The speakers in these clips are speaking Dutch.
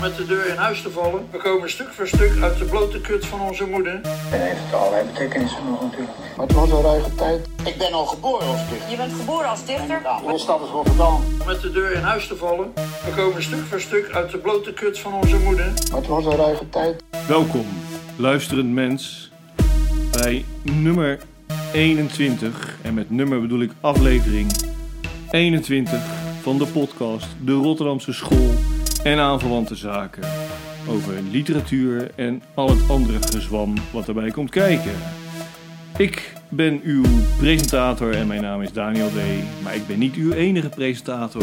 met de deur in huis te vallen. We komen stuk voor stuk uit de blote kut van onze moeder. En heeft allerlei betekenissen nog natuurlijk. Maar het was een ruige tijd. Ik ben al geboren als dichter. Je bent geboren als dichter? Ja, mijn stad is Rotterdam. Met de deur in huis te vallen. We komen stuk voor stuk uit de blote kut van onze moeder. Maar het was een ruige tijd. Welkom, luisterend mens, bij nummer 21. En met nummer bedoel ik aflevering 21 van de podcast De Rotterdamse School en aanverwante zaken. Over literatuur en al het andere gezwam wat erbij komt kijken. Ik ben uw presentator en mijn naam is Daniel D. Maar ik ben niet uw enige presentator.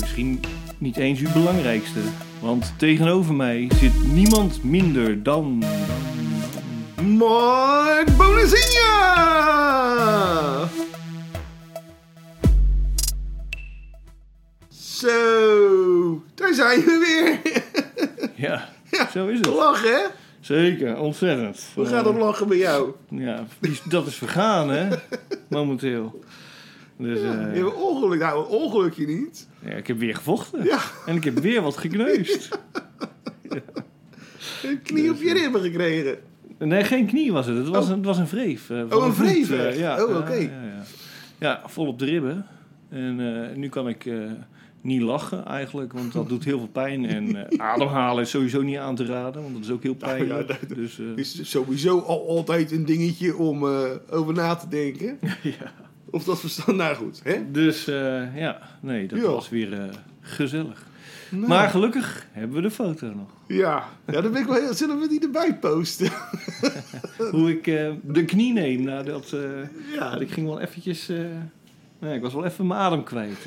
Misschien niet eens uw belangrijkste. Want tegenover mij zit niemand minder dan. Mark Bonazinha! Zo, daar zijn we weer. ja, Ja, zo is het. Lachen, hè? Zeker, ontzettend. Hoe gaat het lachen bij jou? Ja, dat is vergaan, hè? Momenteel. Dus, eh, Je hebt een ongeluk. Nou, een ongelukje niet. ja, ik heb weer gevochten. Ja, En ik heb weer wat gekneusd. een knie op je ribben gekregen. Nee, geen knie was het. Het was, een, het was een eh, van Oh, een eh, echt? ja, Oh, ja, oké. Ja, ja. Ja, vol op de ribben. En eh, nu kan ik eh, niet lachen eigenlijk, want dat doet heel veel pijn. En eh, ademhalen is sowieso niet aan te raden, want dat is ook heel pijnlijk. ja, dat- dus, eh, is sowieso al altijd een dingetje om eh, over na te denken. ja. Of dat verstand nou goed, hè? dus ja, nee, dat Ja. was weer gezellig. Nou, Maar gelukkig hebben we de foto nog. Ja, ja dan ben ik wel heel... Zullen we die erbij posten? Hoe ik de knie neem nadat... Ja, ik ging wel eventjes... nee, ik was wel even mijn adem kwijt.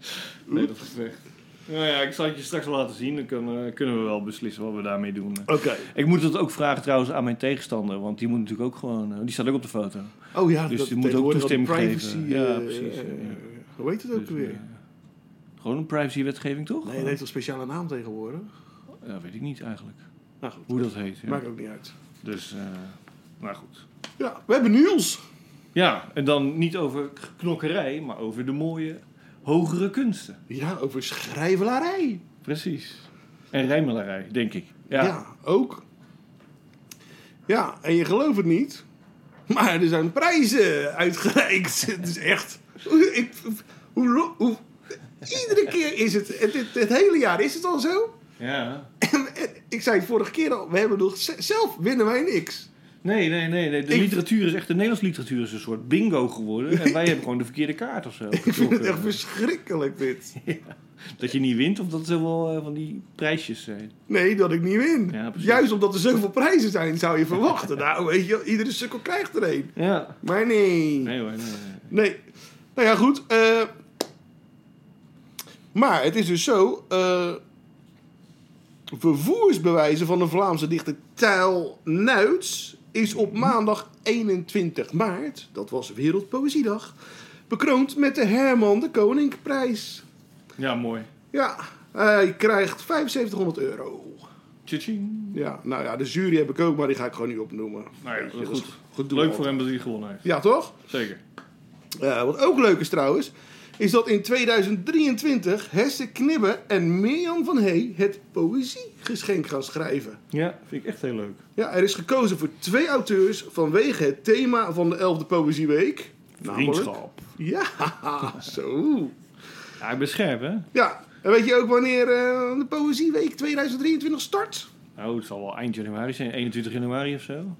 eh. nee, dat gevecht. Nou ja, ik zal het je straks wel laten zien. Dan kunnen, kunnen we wel beslissen wat we daarmee doen. Oké. Ik moet het ook vragen trouwens aan mijn tegenstander. Want die moet natuurlijk ook gewoon... eh, die staat ook op de foto. Oh ja, Dus dat die moet ook toestemming al geven. Ja, eh, precies, eh, ja. Hoe heet het ook Dus, weer? eh, gewoon een privacywetgeving, toch? Nee, het heeft een speciale naam tegenwoordig. Ja, weet ik niet eigenlijk. Nou goed, Hoe dat heet. Ja. maakt ook niet uit. Dus, eh maar goed. Ja, we hebben nieuws. Ja, en dan niet over knokkerij, maar over de mooie hogere kunsten. Ja, over schrijvelarij. Precies. En rijmelarij, denk ik. Ja. Ja. ook. Ja, en je gelooft het niet. Maar er zijn prijzen uitgereikt. Het is echt... Ik, hoe, hoe, iedere keer is het, het, het... het hele jaar is het al zo. Ja. Ik zei het vorige keer al, we hebben nog... Zelf winnen wij niks. Nee, nee, nee. nee. De Ik- literatuur is echt... De Nederlandse literatuur is een soort bingo geworden. En wij hebben gewoon de verkeerde kaart of zo. Ik vind het echt verschrikkelijk dit. Dat je niet wint of dat er zoveel eh, van die prijsjes zijn. Nee, dat ik niet win. Ja. Juist omdat er zoveel prijzen zijn, zou je verwachten. nou, weet je, iedere sukkel krijgt er een. Ja. Maar nee. Nee hoor, nee. nee. Nee. Nou ja, goed. eh, maar het is dus zo. eh, vervoersbewijzen van de Vlaamse dichter Tijl Nuits is op maandag 21 maart, dat was Wereldpoëziedag, bekroond met de Herman de Koninkprijs. Ja, mooi. Ja, hij krijgt 7500 euro. Tjitjing. Ja, nou ja, de jury heb ik ook, maar die ga ik gewoon niet opnoemen. Nou ja, dat is goed Leuk voor hem dat hij gewonnen heeft. Ja, toch? Zeker. Wat ook leuk is trouwens, is dat in 2023 Hesse Knibbe en Mirjam van Hey het poëziegeschenk gaan schrijven. Ja, vind ik echt heel leuk. Ja, er is gekozen voor twee auteurs vanwege het thema van de 11e Poëzieweek. Namelijk- Vriendschap. Ja, zo. Ja, ik ben scherp, hè? Ja, en weet je ook wanneer eh, de Poëzieweek 2023 start? Nou, het zal wel eind januari zijn. 21 januari of zo.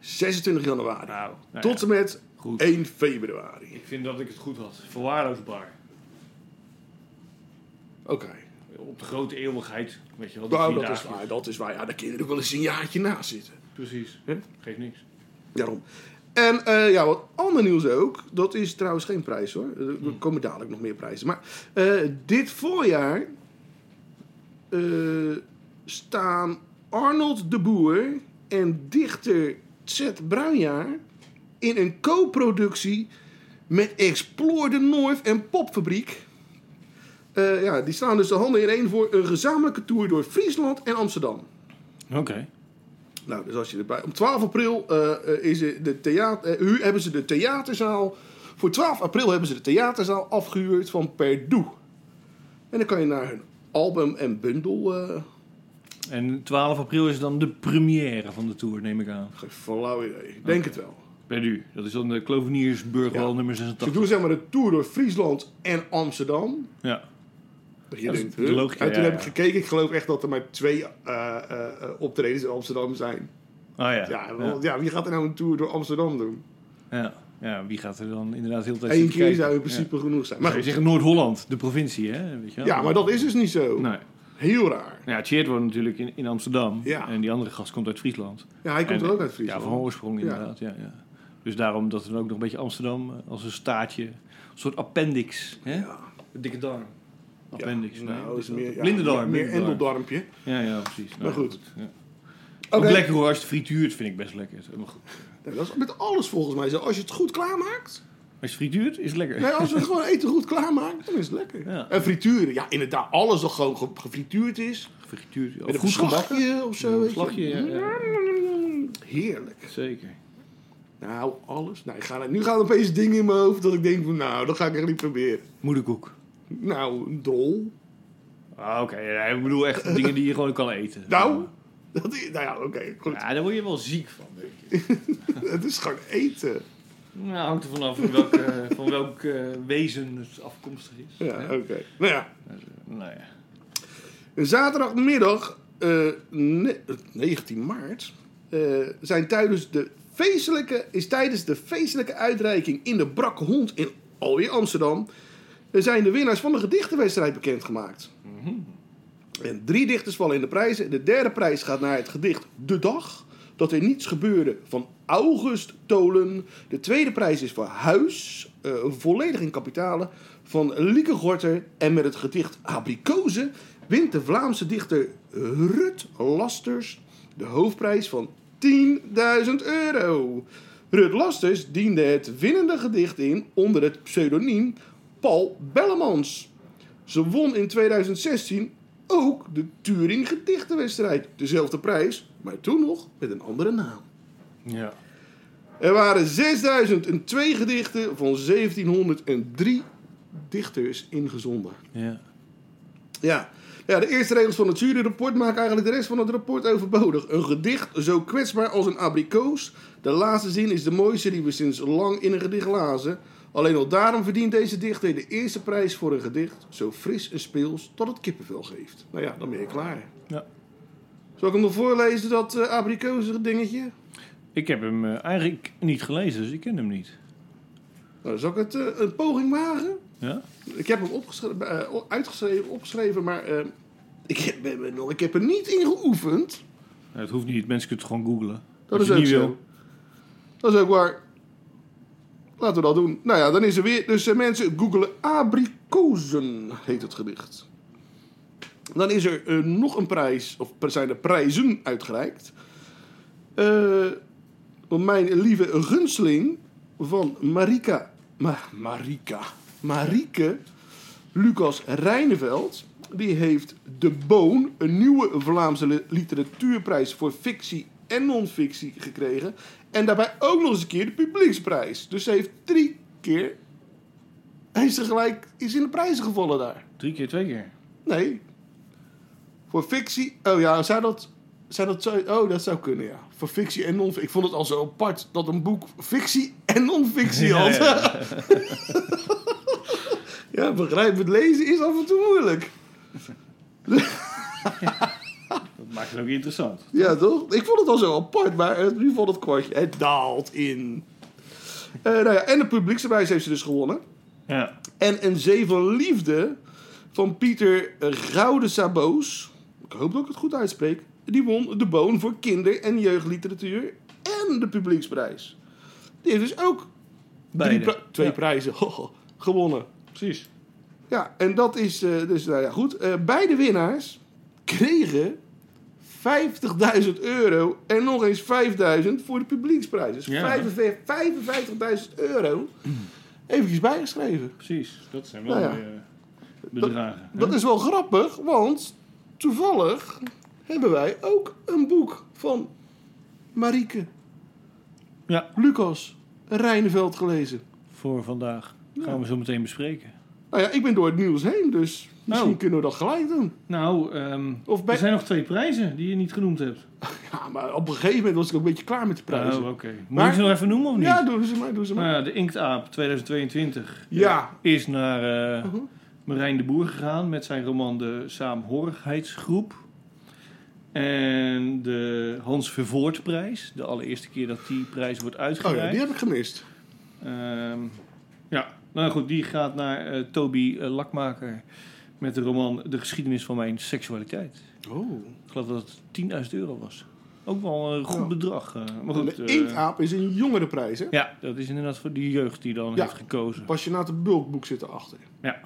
26 januari. Nou, nou Tot en met goed. 1 februari. Ik vind dat ik het goed had. Verwaarloosbaar. Oké. Op de grote eeuwigheid. Weet je wel, Nou, dat is waar, dat is waar. Ja, daar kun je er wel eens een jaartje naast zitten. Precies. Hè? Geeft niks. Daarom. En eh, ja, wat ander nieuws ook. Dat is trouwens geen prijs hoor. Er er komen dadelijk nog meer prijzen. Maar eh, dit voorjaar eh, staan Arnold de Boer en dichter Zet Bruinjaar in een co-productie met Explore the North en Popfabriek. Eh, ja, die staan dus de handen in één voor een gezamenlijke tour door Friesland en Amsterdam. Oké. Nou, dus als je erbij... Om 12 april eh, eh, is de theater, hu- hebben ze de theaterzaal... Voor 12 april hebben ze de theaterzaal afgehuurd van Perdoe. En dan kan je naar hun album en bundel. eh En 12 april is dan de première van de tour, neem ik aan. geen flauw idee. Ik Denk het wel. Bij u. Dat is dan de Kloveniersburgwal Ja. nummer Ze 86. doen zeg maar de tour door Friesland en Amsterdam. Ja. Dat je Dat is denkt, de huh? logica, En toen ja, heb ik gekeken. Ik geloof echt dat er maar twee eh, eh, eh, optredens in Amsterdam zijn. Ah ja. Ja, wel, ja. wie gaat er nou een tour door Amsterdam doen? Ja. Ja, wie gaat er dan inderdaad heel tijd Eén keer kijken? zou in principe genoeg zijn. Maar je zeggen Noord-Holland, de provincie, hè? Weet je wel? ja, maar dat is dus niet zo. Nee. Heel raar. Ja, Tjeerd woont natuurlijk in, in Amsterdam. Ja. En die andere gast komt uit Friesland. Ja, hij komt En- er ook uit Friesland. Ja, van oorsprong inderdaad. Ja. Ja, Dus daarom dat er ook nog een beetje Amsterdam als een staartje, een soort appendix. Hè? Ja. Een dikke darm. Appendix. Ja, nee, nou, is meer, ja, blinde darm. Meer endeldarmpje. Ja, ja, precies. Maar goed. Ja. Oké. Ook lekker hoor, als je het frituurt vind ik best lekker. Helemaal goed. Nee, dat is met alles volgens mij zo. Als je het goed klaarmaakt. Als je het frituurt, is het lekker. Nee, als we het gewoon eten goed klaarmaken, dan is het lekker. Ja. En frituren. Ja, inderdaad. Alles dat gewoon ge- gefrituurd is. Gefrituurd. Met Of een goed gebakken. slagje of zo. weet je. Slagje, ja, ja. Heerlijk. Zeker. Nou, alles. Nou, ik ga, nu gaan er opeens dingen in mijn hoofd dat ik denk van, nou, dat ga ik echt niet proberen. Moederkoek. Nou, dol. Ah, oké. Ja, ik bedoel echt dingen die je gewoon kan eten. Nou, dat is, nou ja, oké, goed. Ja, daar word je wel ziek van, weet je. Het is gewoon eten. Nou, hangt er vanaf van welk, eh, van welk eh, wezen het afkomstig is. Ja, hè? oké. Nou ja, Nou ja. zaterdagmiddag, eh, ne- 19 maart, eh, zijn tijdens de feestelijke, is tijdens de feestelijke uitreiking in de Brakke Hond in alweer Amsterdam, eh, zijn de winnaars van de gedichtenwedstrijd bekendgemaakt. En drie dichters vallen in de prijzen. De derde prijs gaat naar het gedicht De Dag. Dat er niets gebeurde van August Tolen. De tweede prijs is voor Huis. eh, volledig in kapitalen. Van Lieke Gorter. En met het gedicht Abrikozen wint de Vlaamse dichter Rut Lasters de hoofdprijs van 10.000 euro. Rut Lasters diende het winnende gedicht in onder het pseudoniem Paul Bellemans. Ze won in 2016 ook de Turing Gedichtenwedstrijd. Dezelfde prijs, maar toen nog met een andere naam. Ja. Er waren 6002 gedichten van 1703 dichters ingezonden. Ja. Ja. ja, de eerste regels van het juryrapport maken eigenlijk de rest van het rapport overbodig. Een gedicht zo kwetsbaar als een abrikoos. De laatste zin is de mooiste die we sinds lang in een gedicht lazen. Alleen al daarom verdient deze dichter de eerste prijs voor een gedicht zo fris en speels dat het kippenvel geeft. Nou ja, dan ben je klaar. Ja. Zal ik hem nog voorlezen, dat uh, abrikozen dingetje? Ik heb hem eh, eigenlijk niet gelezen, dus ik ken hem niet. Nou, zal ik het uh, een poging wagen? Ja? Ik heb hem opgeschreven, uh, uitgeschreven, opgeschreven, maar ik, heb, uh, ik heb er niet in geoefend. Het hoeft niet, mensen kunnen het gewoon googlen. Dat is ook zo. Wil. Dat is ook waar. Laten we dat doen. Nou ja, dan is er weer. Dus uh, mensen googelen abrikozen, heet het gedicht. Dan is er uh, nog een prijs, of zijn er prijzen uitgereikt. Uh, mijn lieve gunsteling van Marika. Ma Marika. Marike Lucas Rijneveld. Die heeft De Boon, een nieuwe Vlaamse literatuurprijs voor fictie en non-fictie gekregen. En daarbij ook nog eens een keer de publieksprijs. Dus ze heeft drie keer. Hij is tegelijk is in de prijzen gevallen daar. Drie keer, twee keer? Nee. Voor fictie. Oh ja, zou dat. Zou dat zo, oh, dat zou kunnen, ja. Voor fictie en non-fictie. Ik vond het al zo apart dat een boek fictie en non-fictie had. Ja, ja. ja, begrijp het lezen is af en toe moeilijk. Dat maakt het ook interessant. Ja, toch? Ik vond het al zo apart, maar nu valt het kwartje. Het daalt in. Uh, nou ja, en de publieksprijs heeft ze dus gewonnen. Ja. En een zee van liefde van Pieter Gouden Saboos. Ik hoop dat ik het goed uitspreek. Die won de Boon voor kinder- en jeugdliteratuur en de publieksprijs. Die heeft dus ook pri twee ja. prijzen gewonnen. Precies. Ja, en dat is uh, dus, nou ja, goed. Uh, beide winnaars kregen 50.000 euro en nog eens 5.000 voor de publieksprijs. Dus ja. 55.000 euro eventjes bijgeschreven. Precies, dat zijn wel Nou ja. mooie bedragen. Dat, dat is wel grappig, want toevallig hebben wij ook een boek van Marieke Ja, Lucas Rijneveld gelezen. voor vandaag. Gaan we zo meteen bespreken. Nou ja, ik ben door het nieuws heen, dus misschien Oh. kunnen we dat gelijk doen. Nou, ehm, Of bij... er zijn nog twee prijzen die je niet genoemd hebt. Ja, maar op een gegeven moment was ik ook een beetje klaar met de prijzen. Oh, oké. Moet Maar- ik ze nog even noemen of niet? ja, doen ze maar, doen ze maar. Nou de Inktaap 2022 Ja. is naar eh Mhm. Marijn de Boer gegaan met zijn roman De Saamhorigheidsgroep. En de Hans Vervoortprijs, de allereerste keer dat die prijs wordt Oh ja, uitgereikt. die heb ik gemist. Ehm, ja, nou goed, die gaat naar eh, Toby eh, Lakmaker met de roman De geschiedenis van mijn seksualiteit. Oh. Ik geloof dat het 10.000 euro was. Ook wel een goed Ja. bedrag. eh, maar goed, de eh, Inktaap is een jongerenprijs, hè? ja, dat is inderdaad voor die jeugd die dan Ja. heeft gekozen. Passionate bulkboek zit erachter. Ja.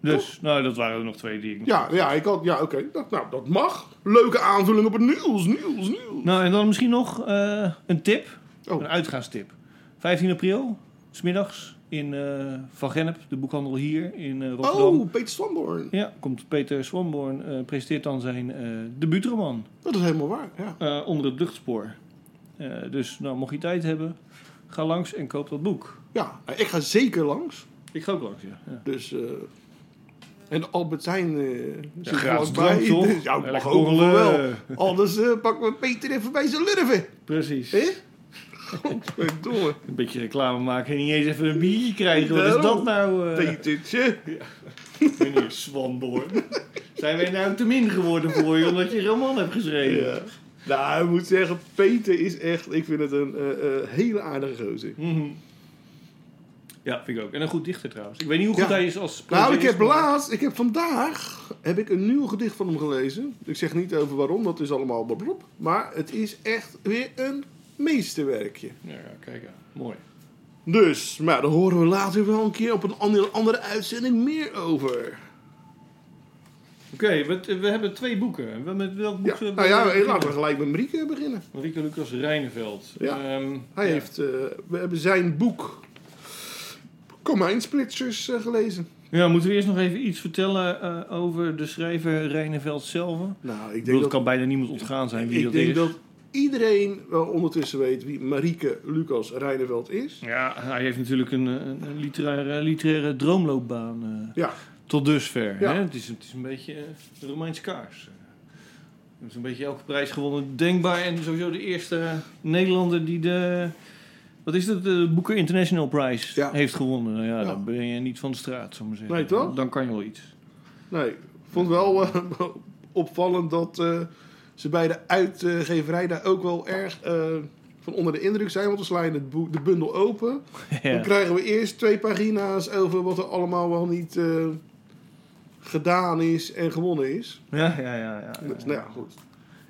Dus, nou, dat waren er nog twee die ik Ja, ja, ik had, ja oké. Dat, nou, dat mag. Leuke aanvulling op het nieuws, nieuws, nieuws. Nou, en dan misschien nog eh, een tip. Oh. Een uitgaanstip. 15 april, smiddags, in eh, Van Gennep, de boekhandel hier in eh, Rotterdam. Oh, Peter Swanborn. Ja, komt Peter Swanborn, eh, presenteert dan zijn debuutroman Dat is helemaal waar, ja. onder het luchtspoor. Dus, nou, mocht je tijd hebben, ga langs en koop dat boek. Ja, ik ga zeker langs. Ik ga ook langs, ja. ja. Dus, en Albert Heijn eh zit er toch? Dus, ja, ik mag Lekker ook wel. Anders pakken we Peter even bij zijn lurven. Precies. Godverdomme. Een beetje reclame maken en niet eens even een biertje krijgen. Wat is dat nou? eh Petertje. meneer Swanborn. Zijn wij nou te min geworden voor je omdat je een roman hebt geschreven? Ja. Nou, ik moet zeggen, Peter is echt, ik vind het een eh, eh, hele aardige gozer. Mhm. Ja, vind ik ook. En een goed dichter trouwens. Ik weet niet hoe goed Ja. hij is als Nou, ik heb laatst, ik heb vandaag, heb ik een nieuw gedicht van hem gelezen. Ik zeg niet over waarom, dat is allemaal blablab. Maar het is echt weer een meesterwerkje. Ja, ja, kijk aan. Mooi. Dus, maar daar horen we later wel een keer op een andere, andere uitzending meer over. Oké, we, we hebben twee boeken. We, met welk boek Ja, nou ja, beginnen? laten we gelijk met Marieke beginnen. Marieke Lucas Rijneveld. Ja. Ehm, Hij ja. heeft, eh, we hebben zijn boek Komijnsplitsers eh, gelezen. Ja, moeten we eerst nog even iets vertellen eh, over de schrijver Rijneveld zelf? Nou, ik bedoel, denk het dat, kan bijna niemand ontgaan zijn wie ik dat denk is. dat iedereen wel ondertussen weet wie Marieke Lucas Rijneveld is. Ja, hij heeft natuurlijk een, een, een literaire, literaire droomloopbaan eh, Ja, tot dusver. Ja. Hè? Het, is, het is een beetje eh, de Romeins kaars. Hij heeft een beetje elke prijs gewonnen, denkbaar. En sowieso de eerste Nederlander die de... Wat is het? De Booker International Prize Ja. heeft gewonnen. Nou ja, Ja. dan ben je niet van de straat, zou maar zeggen. Nee, toch? Dan kan je wel iets. nee. Ik vond wel eh, opvallend dat eh, ze bij de uitgeverij daar ook wel erg eh, van onder de indruk zijn. Want we slaan het de bundel open. Dan krijgen we eerst twee pagina's over wat er allemaal wel niet eh, gedaan is en gewonnen is. Ja, ja, ja. ja, Dus, nou ja, goed.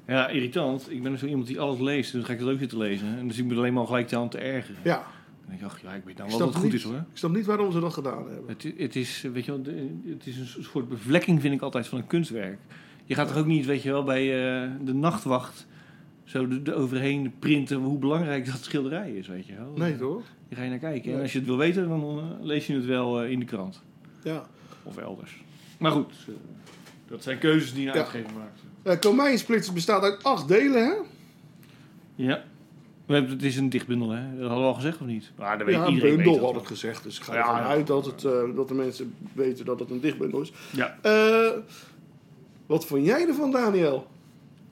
Ja, irritant. Ik ben zo iemand die alles leest, dus dan ga ik dat ook zitten lezen. En dus ik ben alleen maar gelijk aan te ergeren. Ja, denk ik, ach ja, ik weet nou wel dat het goed niet. is hoor. ik snap niet waarom ze dat gedaan hebben. Het, het is, weet je wel, de- het is een soort bevlekking vind ik altijd van een kunstwerk. Je gaat toch ook niet, weet je wel, bij eh, de nachtwacht zo de, de overheen printen hoe belangrijk dat schilderij is, weet je wel. Nee, toch? Je ga je naar kijken. Nee. En als je het wil weten, dan eh, lees je het wel eh, in de krant. Ja. Of elders. Maar goed, dat zijn keuzes die een Ja. uitgever maakt. Komijnsplitsers bestaat uit acht delen, hè? Ja. We hebben, het is een dichtbundel, hè? Dat hadden we al gezegd of niet? Maar dat weet Ja, een iedereen. bundel weet dat had ik gezegd. Dus ik ga Ja, ervan ja. uit dat, het, dat de mensen weten dat het een dichtbundel is. Ja. Wat vond jij ervan, Daniel?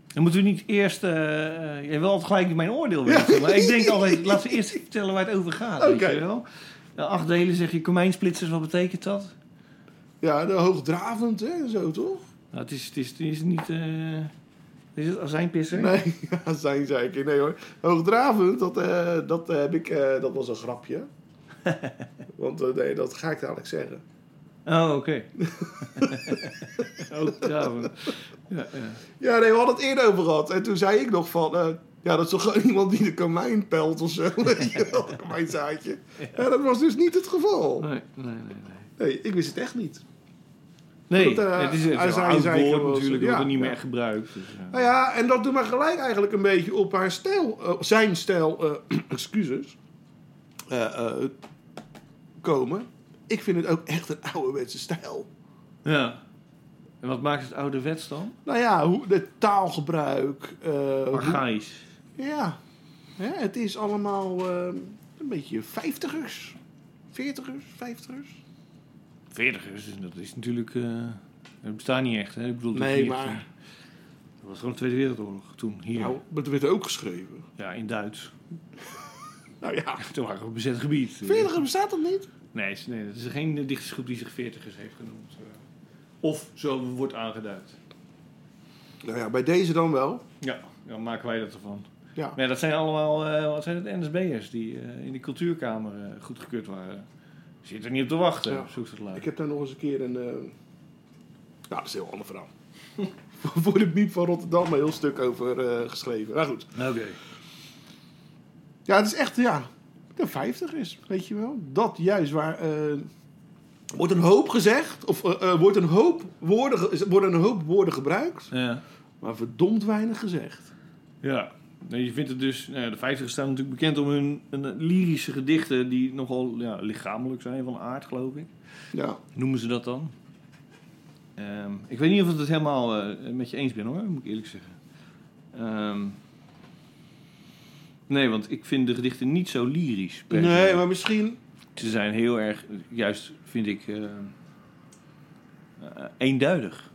Dan moeten we niet eerst... eh, jij wil altijd gelijk mijn oordeel weten. Maar ik denk altijd, laten we eerst vertellen waar het over gaat. Oké. Wel? De acht delen zeg je komijnsplitsers, wat betekent dat? Ja, de hoogdravend, hè? en Zo, toch? Nou, het, is, het, is, het is niet... eh is het azijnpisser? Nee, ja, zijn zeker. Nee hoor. Hoogdravend, dat, dat heb ik... dat was een grapje. Want nee, dat ga ik dadelijk zeggen. Oh, oké. oh, graven. Ja, ja. Ja, nee, we hadden het eerder over gehad. En toen zei ik nog van... eh, ja, dat is toch gewoon iemand die de komijn pelt of zo. Een komijnzaadje. Ja, dat was dus niet het geval. Nee, nee, nee. nee. Nee, ik wist het echt niet. Nee, Dat, eh, het is, het een oud woord natuurlijk, ja, wordt er niet meer ja. echt gebruikt. Dus, ja. Nou ja, en dat doet me gelijk eigenlijk een beetje op haar stijl, eh, zijn stijl, excuses, komen. Ik vind het ook echt een ouderwetse stijl. ja. En wat maakt het ouderwets dan? Nou ja, hoe, de taalgebruik. hoe- Archaïs. ja, ja, het is allemaal eh, een beetje vijftigers. 40ers, 50ers? Veertigers, dat is natuurlijk... eh dat bestaat niet echt, hè? Ik bedoel, Nee, maar- dat was gewoon de Tweede Wereldoorlog toen, hier. Nou, maar dat werd ook geschreven. Ja, in Duits. Nou ja, Toen waren we op bezet gebied. 40ers bestaat dat niet? Nee, nee, dat is geen dichtersgroep die zich veertigers heeft genoemd. eh. Of zo wordt aangeduid. Nou ja, bij deze dan wel. Ja, dan maken wij dat ervan. Ja. Maar ja, dat zijn allemaal, eh, wat zijn het, NSB'ers die eh, in de cultuurkamer eh, goedgekeurd waren. Zit er niet op te wachten, Ja. zoek het laat. Ik heb daar nog eens een keer een... Nou, dat is een heel ander verhaal. Voor de Biep van Rotterdam een heel stuk over geschreven. Nou goed. Oké. Ja, het is echt, ja, de 50 is, weet je wel. Dat juist waar... eh, wordt een hoop gezegd, of eh, eh, wordt een hoop woorden, worden een hoop woorden gebruikt, Ja. maar verdomd weinig gezegd. Ja. Nee, je vindt het dus, nou ja, de 50 staan natuurlijk bekend om hun een, lyrische gedichten die nogal ja, lichamelijk zijn van aard, geloof ik. Ja. Noemen ze dat dan? Ehm, ik weet niet of ik het helemaal met je eens ben hoor, moet ik eerlijk zeggen. Ehm, nee, want ik vind de gedichten niet zo lyrisch. per se. Nee, maar misschien... Ze zijn heel erg, juist vind ik, eh, eh, eenduidig.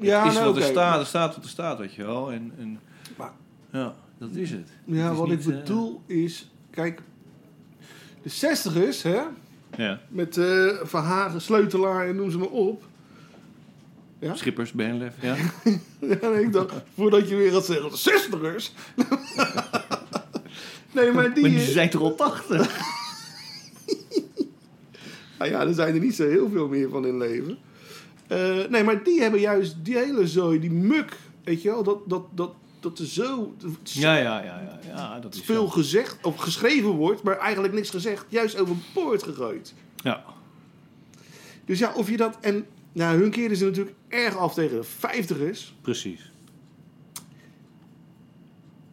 Ja, het is nou, wat er oké. staat, er staat wat er staat, weet je wel. En, en, Maar- ja, dat is het. Ja, Het is wat niet, ik eh, bedoel is... Kijk, de 60ers, hè, ja. met eh Verhagen, Sleutelaar en noem ze maar op. Ja? Schippers, Benlef, ja. Ja, en ik dacht, voordat je weer gaat zeggen, de 60ers. nee, maar die... Maar die zijn toch al 80? Nou ja, er zijn er niet zo heel veel meer van in leven. Eh, nee, maar die hebben juist die hele zooi, die muk, weet je wel, dat, dat, dat, dat er zo Ja, ja, ja, ja, ja, dat is veel zo. gezegd of geschreven wordt, maar eigenlijk niks gezegd, juist overboord gegooid. Ja. Dus ja, of je dat, en nou, hun keren ze natuurlijk erg af tegen de vijftigers. Precies.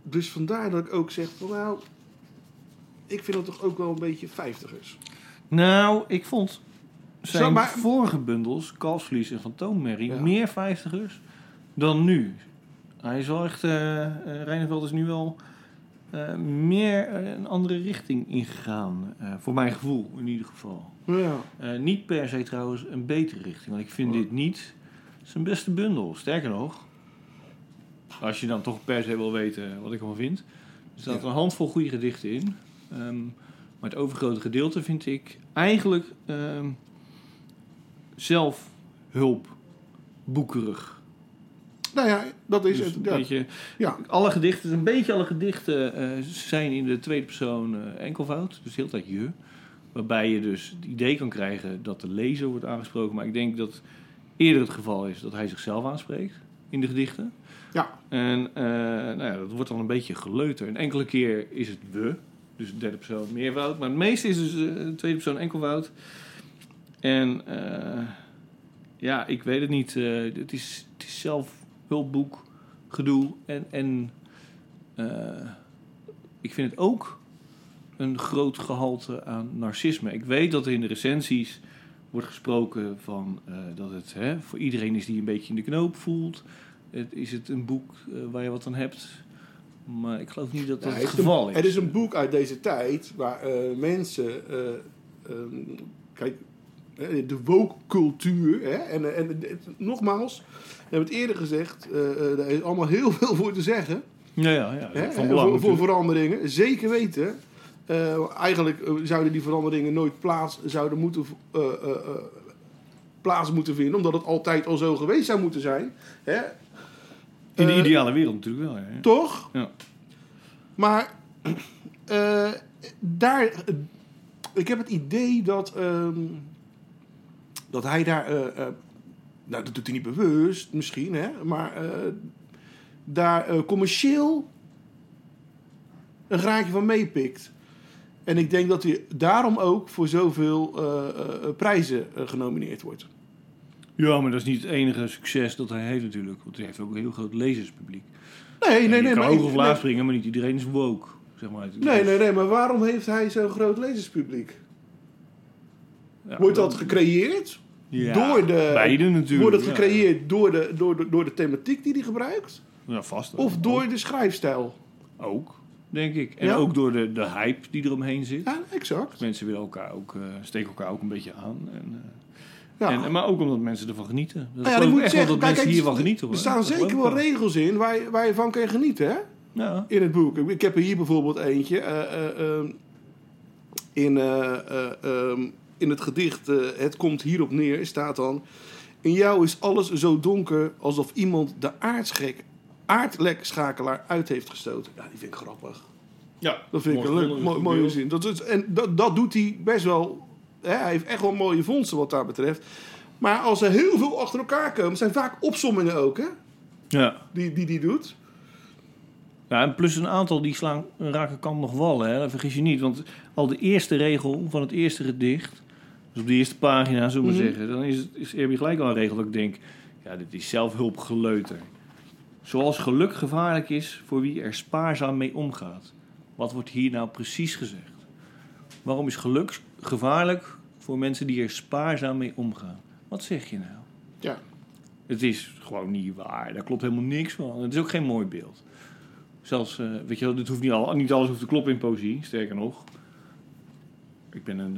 Dus vandaar dat ik ook zeg van nou, ik vind dat toch ook wel een beetje vijftigers. Nou, ik vond zijn Zo, maar- vorige bundels, Kalfsvlies en Fantoommerrie, Ja. meer vijftigers dan nu. Hij is wel echt, Reineveld is nu wel eh, meer een andere richting ingegaan. eh, voor mijn gevoel in ieder geval. Ja. Niet per se trouwens een betere richting, want ik vind dit niet zijn beste bundel. Sterker nog, als je dan toch per se wil weten wat ik ervan vind, er staat Ja. een handvol goede gedichten in. Ehm, maar het overgrote gedeelte vind ik eigenlijk ehm zelfhulpboekerig. Nou ja, dat is Dus het. een Ja. beetje, ja. alle gedichten, een beetje alle gedichten eh, zijn in de tweede persoon eh, enkelvoud. Dus de hele tijd je. Waarbij je dus het idee kan krijgen dat de lezer wordt aangesproken. Maar ik denk dat eerder het geval is dat hij zichzelf aanspreekt in de gedichten. Ja. En eh, nou ja, dat wordt dan een beetje geleuter. Een enkele keer is het we. Dus de derde persoon meervoud. Maar het meeste is dus eh, de tweede persoon enkelvoud. En eh, ja, ik weet het niet. eh, het, is, het is zelfhulpboek, gedoe. En, en ik vind het ook een groot gehalte aan narcisme. Ik weet dat er in de recensies wordt gesproken van dat het hè, voor iedereen is die een beetje in de knoop voelt. Het, is het een boek waar je wat aan hebt? Maar ik geloof niet dat dat Ja, het geval een, is. Het is een boek uit deze tijd waar eh, mensen. eh, ehm, kijk, eh, de woke-cultuur. En, en nogmaals, we hebben het eerder gezegd. eh, daar is allemaal heel veel voor te zeggen. Ja, ja, ja. Hè, van belang voor, veranderingen. Zeker weten. Eigenlijk zouden die veranderingen nooit plaats zouden moeten, plaats moeten vinden. Omdat het altijd al zo geweest zou moeten zijn. Hè? In de Eh, ideale wereld natuurlijk wel. Ja. Toch? Ja. Maar eh, daar, ik heb het idee dat, ehm, dat hij daar, eh, nou dat doet hij niet bewust misschien, hè, maar daar commercieel een graadje van meepikt. En ik denk dat hij daarom ook voor zoveel prijzen genomineerd wordt. Ja, maar dat is niet het enige succes dat hij heeft natuurlijk. Want hij heeft ook een heel groot lezerspubliek. Nee, En nee, je nee. kan Maar, hoog of laag nee, springen, maar niet iedereen is woke. Zeg maar. nee, nee, nee, maar waarom heeft hij zo'n groot lezerspubliek? Ja, Wordt dat gecreëerd? Ja, door de, Beide natuurlijk. Wordt het ja. gecreëerd door, de, door, de, door de thematiek die hij gebruikt? Ja, vast. Of door de schrijfstijl? Ook. denk ik. En Ja. ook door de, de hype die eromheen zit. Ja, exact. Mensen willen elkaar ook, eh, steken elkaar ook een beetje aan. En, eh, Ja. en, maar ook omdat mensen ervan genieten. Dat Nou ja, ik ik moet echt zeggen, dat kijk, mensen kijk, hiervan genieten. er staan zeker wel regels in waar je, waar je van kan genieten, hè? Ja. In het boek. Ik- Ik heb er hier bijvoorbeeld eentje. eh, eh, ehm, in, eh, eh, ehm, in het gedicht Het komt hierop neer staat dan... In jou is alles zo donker alsof iemand de aardschek, aardlekschakelaar uit heeft gestoten. Ja, die vind ik grappig. ja, Dat vind ik een leuk, mooie beeld. zin. Dat is, en dat, dat doet hij best wel. Hè, hij heeft echt wel mooie vondsten wat dat betreft. Maar als er heel veel achter elkaar komen, zijn vaak opsommingen ook, hè? Ja. Die die, die doet. Ja, en plus een aantal die slaan raken kant nog wallen. Hè? Dat vergis je niet. Want al de eerste regel van het eerste gedicht... dus op de eerste pagina, zullen we Mhm. zeggen... dan is, het- is, gelijk al een regel dat ik denk... ja, dit is zelfhulpgeleuter. Zoals geluk gevaarlijk is voor wie er spaarzaam mee omgaat. Wat wordt hier nou precies gezegd? Waarom is geluk gevaarlijk voor mensen die er spaarzaam mee omgaan? Wat zeg je nou? Ja. Het is gewoon niet waar. Daar klopt helemaal niks van. Het is ook geen mooi beeld. Zelfs, eh, weet je wel, dit hoeft niet, al, niet alles hoeft te kloppen in poëzie. Sterker nog. Ik ben een...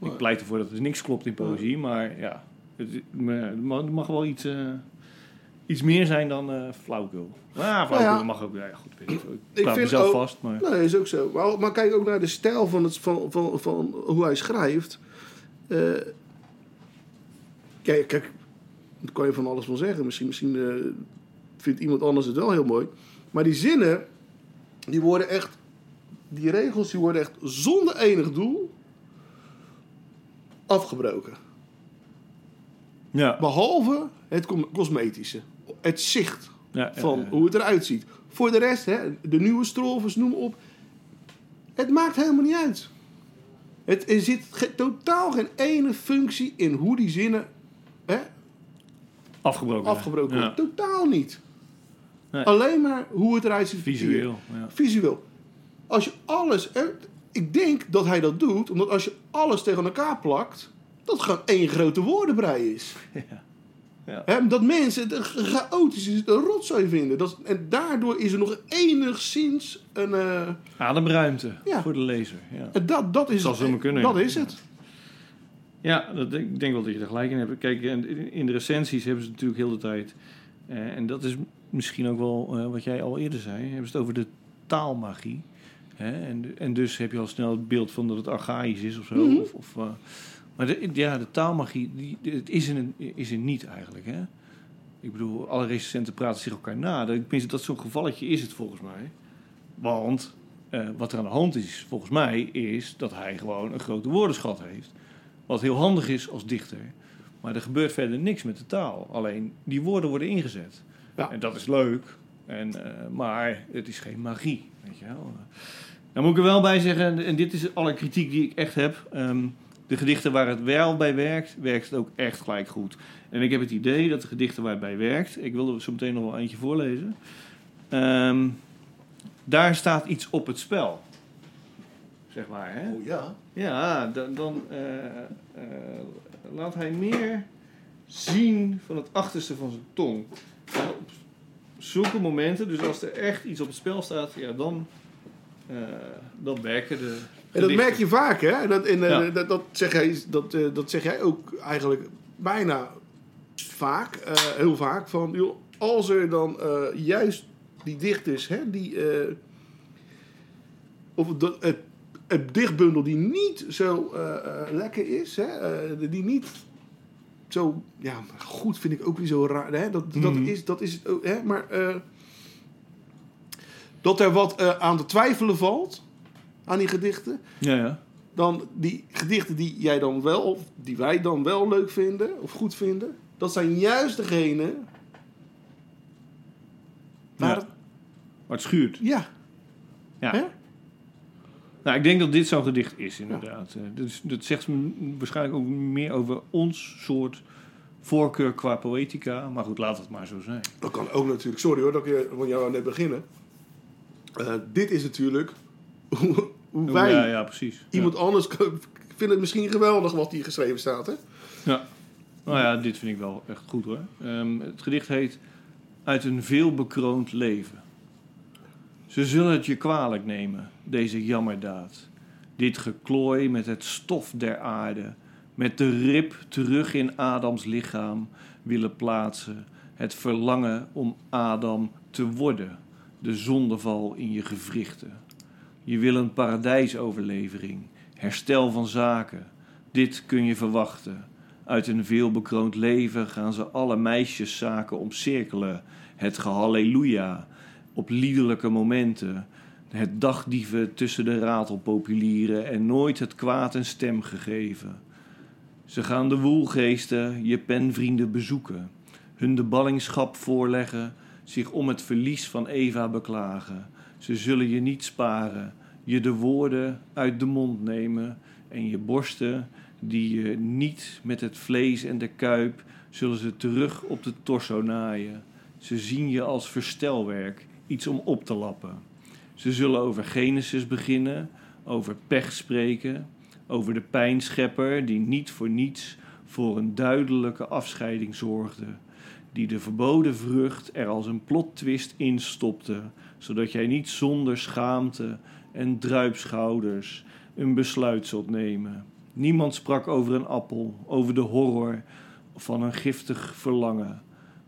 eh, ik pleit ervoor dat er niks klopt in poëzie. Maar ja, het, het mag, wel iets, eh, iets meer zijn dan eh flauwkul. Ah, flauwkul Nou ja. mag ook. Ja, ja, goed, weet ik, ik Ik praat vind mezelf vast. Maar, Nee, is ook zo. Maar, maar kijk ook naar de stijl van, het, van, van, van hoe hij schrijft. Eh, kijk, kijk, daar kan je van alles van zeggen. Misschien, misschien eh, vindt iemand anders het wel heel mooi. Maar die zinnen, die worden echt... Die regels, die worden echt zonder enig doel afgebroken. ja, Behalve het cosmetische. Het zicht ja, van hoe het eruit ziet. Voor de rest, hè, de nieuwe strofes, noem op. Het maakt helemaal niet uit. Het, er zit ge- totaal geen ene functie in hoe die zinnen hè, afgebroken. afgebroken Ja. worden. Totaal niet. Nee. Alleen maar hoe het eruit ziet. Visueel. Ja. Visueel. Als je alles... Ik denk dat hij dat doet, omdat als je alles tegen elkaar plakt... dat gewoon één grote woordenbrei is. Ja. Hè, dat mensen het chaotisch is, een rotzooi vinden. Dat, en daardoor is er nog enigszins een... eh, Ademruimte Ja. voor de lezer. Ja. en dat, dat is, zomaar kunnen, dat ja. is het. Ja, dat, ik denk wel dat je er gelijk in hebt. Kijk, in de recensies hebben ze natuurlijk heel de tijd... eh, en dat is misschien ook wel eh, wat jij al eerder zei... hebben ze het over de taalmagie. Hè? En, en dus heb je al snel het beeld van dat het archaïs is of zo. Mhm. of, of, maar de, ja, de taalmagie, die, het is, er, is er niet eigenlijk. Hè? Ik bedoel, alle recensenten praten zich elkaar na. Dat, tenminste, dat zo'n gevalletje is het volgens mij. Want eh, wat er aan de hand is, volgens mij, is dat hij gewoon een grote woordenschat heeft. Wat heel handig is als dichter. Maar er gebeurt verder niks met de taal. Alleen die woorden worden ingezet. Ja. En dat is leuk. En, eh, maar het is geen magie. Weet je wel. Dan moet ik er wel bij zeggen, en dit is alle kritiek die ik echt heb. ehm, de gedichten waar het wel bij werkt, werkt het ook echt gelijk goed. En ik heb het idee dat de gedichten waar het bij werkt, ik wil er zo meteen nog wel eentje voorlezen. ehm, daar staat iets op het spel. Zeg maar, hè? Oh ja. Ja, dan, dan eh, eh, laat hij meer zien van het achterste van zijn tong. En op zulke momenten, dus als er echt iets op het spel staat, ja, dan, eh, dan werken de. En dat merk je vaak, hè? Dat, en, eh, dat, dat, zeg jij, dat, eh, dat zeg jij ook eigenlijk bijna vaak, eh, heel vaak. Van, joh, als er dan juist die dichters, hè, die, of dat, het, het dichtbundel die niet zo lekker is, hè, die niet zo, ja, goed vind ik ook weer zo raar, hè? Dat, dat, Mhm. is, dat is het ook, hè? Maar dat er wat aan te twijfelen valt aan die gedichten Ja, ja. dan die gedichten die jij dan wel, of die wij dan wel leuk vinden, of goed vinden, dat zijn juist degene waar Ja. het, Maar het schuurt. ja, Ja. Hè? Nou, ik denk dat dit zo'n gedicht is, inderdaad. Eh, Dus, dat zegt m- waarschijnlijk ook meer over ons soort voorkeur qua poëtica. Maar goed, laat het maar zo zijn. dat kan ook natuurlijk. Sorry hoor, dat ik je- van jou aan net beginnen. Eh, dit is natuurlijk hoe, wij, Ja, ja, precies. iemand anders, vindt het misschien geweldig wat hier geschreven staat, hè? Ja. Nou ja, dit vind ik wel echt goed hoor. Ehm, het gedicht heet Uit een veel bekroond leven. Ze zullen het je kwalijk nemen, deze jammerdaad. Dit geklooi met het stof der aarde, met de rib terug in Adams lichaam willen plaatsen. Het verlangen om Adam te worden, de zondeval in je gewrichten. Je wil een paradijsoverlevering, herstel van zaken. Dit kun je verwachten. Uit een veelbekroond leven gaan ze alle meisjeszaken omcirkelen. Het gehalleluja op liederlijke momenten. Het dagdieven tussen de ratelpopulieren en nooit het kwaad een stem gegeven. Ze gaan de woelgeesten, je penvrienden bezoeken. Hun de ballingschap voorleggen, zich om het verlies van Eva beklagen. Ze zullen je niet sparen, je de woorden uit de mond nemen en je borsten die je niet met het vlees en de kuip zullen ze terug op de torso naaien. Ze zien je als verstelwerk, iets om op te lappen. Ze zullen over Genesis beginnen, over pech spreken, over de pijnschepper die niet voor niets voor een duidelijke afscheiding zorgde, die de verboden vrucht er als een plottwist in stopte, zodat jij niet zonder schaamte en druipschouders een besluit zult nemen. Niemand sprak over een appel, over de horror van een giftig verlangen.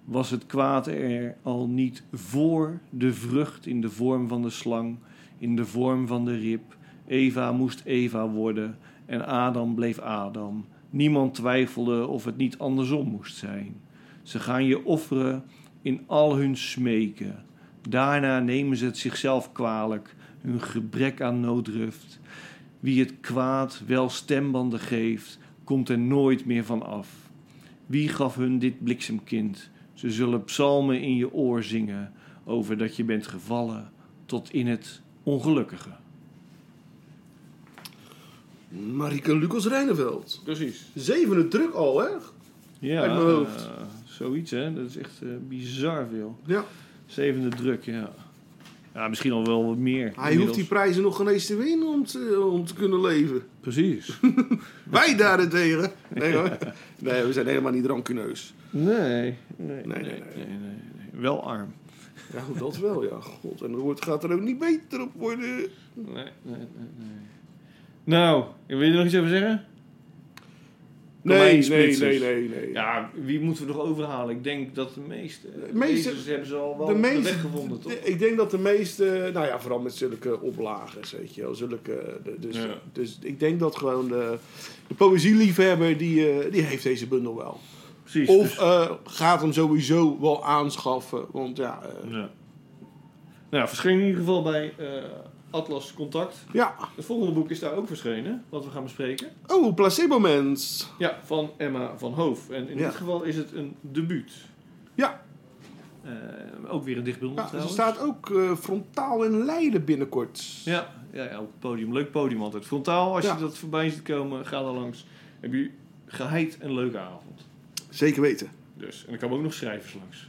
Was het kwaad er al niet voor de vrucht in de vorm van de slang, in de vorm van de rib? Eva moest Eva worden en Adam bleef Adam. Niemand twijfelde of het niet andersom moest zijn. Ze gaan je offeren in al hun smeken. Daarna nemen ze het zichzelf kwalijk, hun gebrek aan nooddruft. Wie het kwaad wel stembanden geeft, komt er nooit meer van af. Wie gaf hun dit bliksemkind? Ze zullen psalmen in je oor zingen over dat je bent gevallen tot in het ongelukkige. Marike Lucas Reineveld. Precies. Zevende druk al, hè? Ja, Uit mijn hoofd. eh, zoiets hè. Dat is echt eh, bizar veel. Ja. Zevende druk, ja. Ja, misschien al wel wat meer. Hij hoeft die prijzen nog geen eens te winnen om te, om te kunnen leven. Precies. Wij daarentegen. Nee hoor. Nee, we zijn helemaal niet rancuneus. Nee, nee, nee, nee, nee, nee. nee, nee. Wel arm. Ja, dat wel, ja. God, en het wordt- gaat er ook niet beter op worden. Nee, nee, nee, nee. Nou, wil je er nog iets over zeggen? Nee, nee, nee, nee, nee. Ja, wie moeten we nog overhalen? Ik denk dat de meeste. De meeste- hebben ze al wel de meeste, weg gevonden, toch? ik denk dat de meeste, nou ja, vooral met zulke oplagers, weet je wel, zulke, de- dus, Ja. dus ik denk dat gewoon de, de poëzieliefhebber, die, eh, die heeft deze bundel wel. Precies. Of dus- eh, gaat hem sowieso wel aanschaffen, want ja, eh, ja. Nou, verscheen in ieder geval bij eh, Atlas Contact. ja. Het volgende boek is daar ook verschenen, wat we gaan bespreken. Oh, Placebo Mens. Ja, van Emma van Hoof. En in Ja. dit geval is het een debuut. Ja, Eh, ook weer een dichtbundel ja er trouwens. staat ook eh, frontaal in Leiden binnenkort. Ja, ja, ja, op het podium. Leuk podium altijd. Frontaal, als Ja. je dat voorbij ziet komen, ga daar langs. Heb je geheid een leuke avond. Zeker weten. Dus, en er komen ook nog schrijvers langs.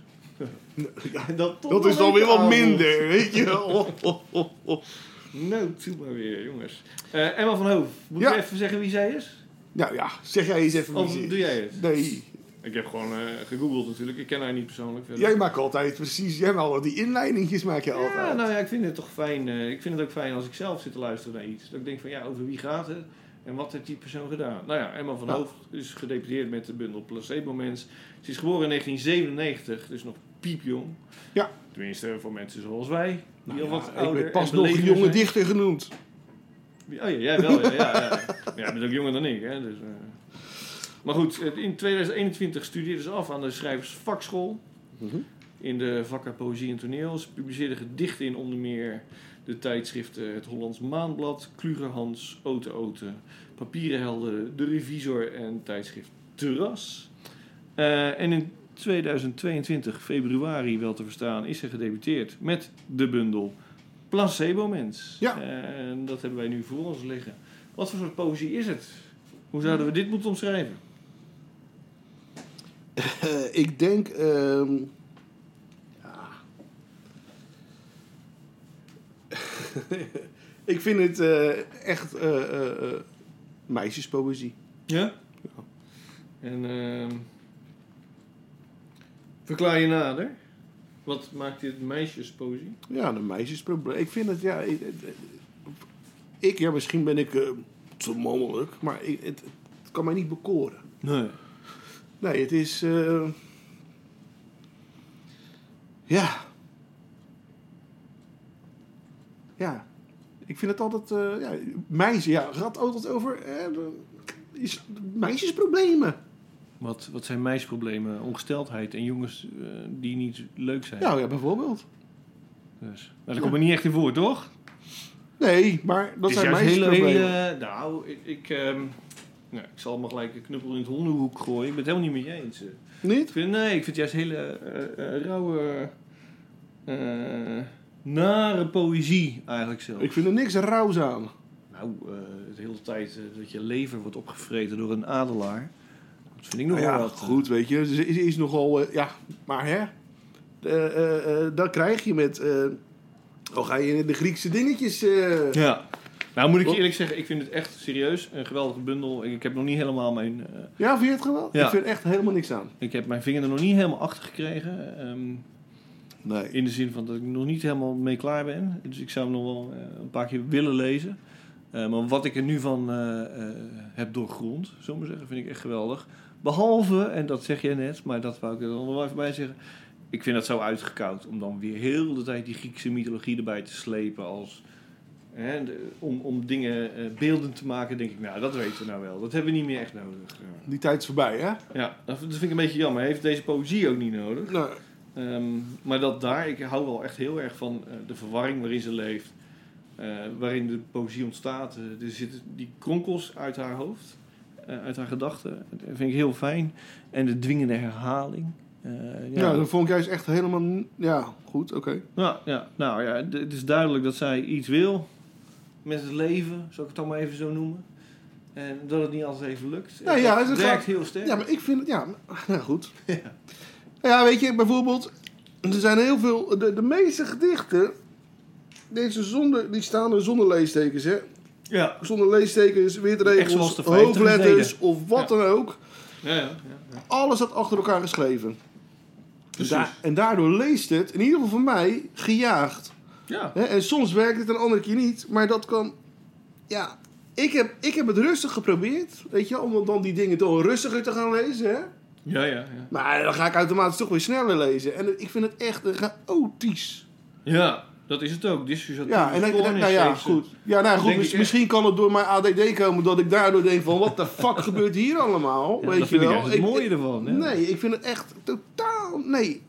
Dat is dan weer wat minder, weet je wel. Oh, oh, oh, oh. Nou, toe maar weer, jongens. Eh, Emma van Hoof, moet Ja. ik even zeggen wie zij is? Nou ja, zeg jij eens even wie Of ze is. doe jij het? Nee, Ik heb gewoon eh, gegoogeld natuurlijk. Ik ken haar niet persoonlijk. verder. jij maakt altijd precies, jij maakt al die inleidingjes maak je altijd. Ja, nou ja, ik vind het toch fijn. eh, ik vind het ook fijn als ik zelf zit te luisteren naar iets. Dat ik denk van ja, over wie gaat het? En wat heeft die persoon gedaan? Nou ja, Emma van. Hoofd is gedeputeerd met de bundel Placebo Mens. Ze is geboren in 1997, dus nog piepjong. Ja. Tenminste, voor mensen zoals wij. Die Nou al ja, wat ik ouder ben pas nog jonge zijn. dichter genoemd. Oh ja, jij wel. Ja, ja, ja. jij bent ook jonger dan ik. Hè, dus, eh. Maar goed, in 2021 studeerde ze af aan de schrijversvakschool. Mhm. In de vakken Poëzie en Toneel. Ze publiceerde gedichten in onder meer de tijdschriften Het Hollands Maanblad, Klugerhans, Ote Ote, Papieren Helden, De Revisor en tijdschrift Terras. Eh, en in 2022, februari wel te verstaan, is ze gedebuteerd met de bundel Placebo Mens. Ja. En dat hebben wij nu voor ons liggen. Wat voor soort poëzie is het? Hoe zouden we dit moeten omschrijven? Eh, ik denk, ehm, ja. ik vind het eh, echt eh, eh, meisjespoëzie. Ja? En ehm verklaar je nader? Wat maakt dit meisjespoëzie? Ja, de meisjesprobleem. Ik vind het, ja... Ik, ik ja, misschien ben ik te mannelijk, maar ik, het, het kan mij niet bekoren. Nee. Nee, het is... ja. Ja. Ik vind het altijd... eh ja, meisjes, ja, gaat altijd over... eh, is, meisjesproblemen. Wat, wat zijn meisjesproblemen? Ongesteldheid en jongens eh, die niet leuk zijn. Ja, ja, bijvoorbeeld. Dus. Maar dat komt er niet echt in voor, toch? Nee, maar dat zijn juist hele, meisjesproblemen. hele... Nou, ik... Ik, ehm, nou, ik zal maar gelijk een knuppel in het hondenhoek gooien. Ik ben het helemaal niet met je eens. Niet? Ik vind, nee, ik vind juist hele rauwe... eh, nare poëzie eigenlijk zo. Ik vind er niks rauws aan. Nou, eh, de hele tijd eh, dat je lever wordt opgevreten door een adelaar. Dat vind ik nog Nou wel ja, wat. eh. goed, weet je. Ze is, is nogal... ja, maar hè. Dat krijg je met... oh, ga je in de Griekse dingetjes... Ja. Nou, moet ik je eerlijk zeggen, ik vind het echt serieus een geweldige bundel. Ik, heb nog niet helemaal mijn... Ja, vind je het geweldig? Ja. Ik vind echt helemaal niks aan. ik heb mijn vinger er nog niet helemaal achter gekregen. ehm, Nee. in de zin van dat ik nog niet helemaal mee klaar ben. Dus ik zou hem nog wel eh, een paar keer willen lezen. Eh, maar wat ik er nu van eh, heb doorgrond, zullen we zeggen, vind ik echt geweldig. Behalve, en dat zeg jij net, maar dat wou ik er dan nog wel even bij zeggen. Ik vind dat zo uitgekoud om dan weer heel de tijd die Griekse mythologie erbij te slepen als... Hè, de- om, om dingen beeldend te maken, denk ik, nou, dat weten we nou wel. Dat hebben we niet meer echt nodig. Die tijd is voorbij, hè? Ja, dat vind ik een beetje jammer. Heeft deze poëzie ook niet nodig. Nou, Ehm, maar dat daar, ik hou wel echt heel erg van eh, de verwarring waarin ze leeft. eh, waarin de poëzie ontstaat. Eh, er zitten die kronkels uit haar hoofd, uit haar gedachten. Dat vind ik heel fijn. En de dwingende herhaling. Ja. ja, dat vond ik juist echt helemaal... Ja, goed, oké. nou, ja, nou ja, het is duidelijk dat zij iets wil met het leven, zal ik het dan maar even zo noemen. En dat het niet altijd even lukt. Ja, ja, het werkt heel sterk. Ja, maar ik vind het... Ja, nou goed. Ja, weet je, bijvoorbeeld... Er zijn heel veel... De, de meeste gedichten... Deze zonder, die staan er zonder leestekens, hè? ja. Zonder leestekens, witregels, zoals de 50 hoofdletters of wat Ja. dan ook. Ja, ja, ja, ja. Alles staat achter elkaar geschreven. Da- en daardoor leest het, in ieder geval voor mij, gejaagd. Ja. Hè? En soms werkt het, een andere keer niet. Maar dat kan... Ja, ik heb, ik heb het rustig geprobeerd. Weet je, om dan die dingen toch rustiger te gaan lezen. Hè? Ja, ja, ja. Maar dan ga ik automatisch toch weer sneller lezen. En ik vind het echt eh, chaotisch. Ja, dat is het ook. Dissociatieve Ja, en dan, stoornis nou ja, goed. Ja, nou goed, Denk mis- ik misschien kan het door mijn ADD komen dat ik daardoor denk van... Wat de fuck gebeurt hier allemaal? Ja, weet dat je vind ik wel? juist het mooie ervan. hè. Nee, ik vind het echt totaal... Nee.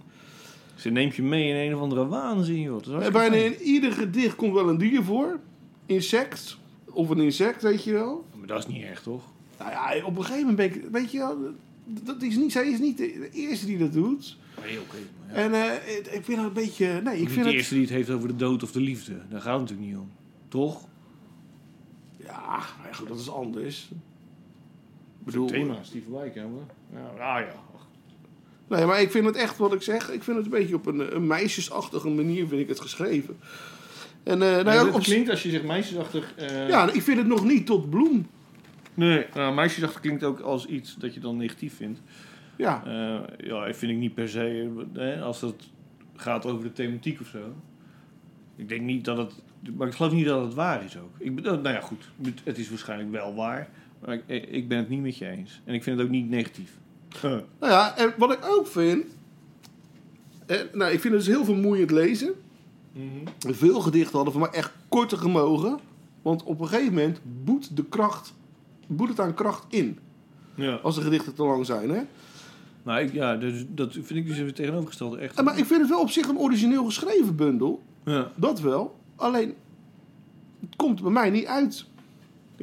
Ze neemt je mee in een of andere waanzin, joh. Hartstikke bijna in ieder gedicht komt wel een dier voor. Insect. Of een insect, weet je wel. Maar dat is niet echt, toch? Nou ja, op een gegeven moment ben ik... Weet je wel, dat is niet, zij is niet de, eerste die dat doet. Nee, oké. ja. En eh, ik- ik vind het een beetje... Nee, ik Niet vind de het... eerste die het heeft over de dood of de liefde. Daar gaat het natuurlijk niet om. Toch? Ja, goed, dat is anders. Ik bedoel... Thema's die voorbij komen. Ja, ah ja. Nee, maar ik vind het echt wat ik zeg. Ik vind het een beetje op een, een meisjesachtige manier vind ik het geschreven. En eh, nou ja, het op, klinkt als je zegt meisjesachtig... eh, ja, ik vind het nog niet tot bloem. Nee, nou, meisjesachtig klinkt ook als iets dat je dan negatief vindt. Ja, Eh, ja, dat vind ik niet per se. eh, Hè, als het gaat over de thematiek of zo. Ik denk niet dat het. Maar ik geloof niet dat het waar is ook. Ik, bedoel, nou ja, goed. Het is waarschijnlijk wel waar. Maar ik, ik ben het niet met je eens. En ik vind het ook niet negatief. nou ja, en wat ik ook vind... eh, nou, ik vind het dus heel vermoeiend lezen. Veel gedichten hadden voor mij echt korter gemogen. Want op een gegeven moment boet de kracht... Boet het aan kracht in. Ja. Als de gedichten te lang zijn, hè? Nou, ik, ja, dus, dat vind ik dus even tegenovergesteld. Echt. Maar ik vind het wel op zich een origineel geschreven bundel. ja. Dat wel. Alleen, het komt bij mij niet uit.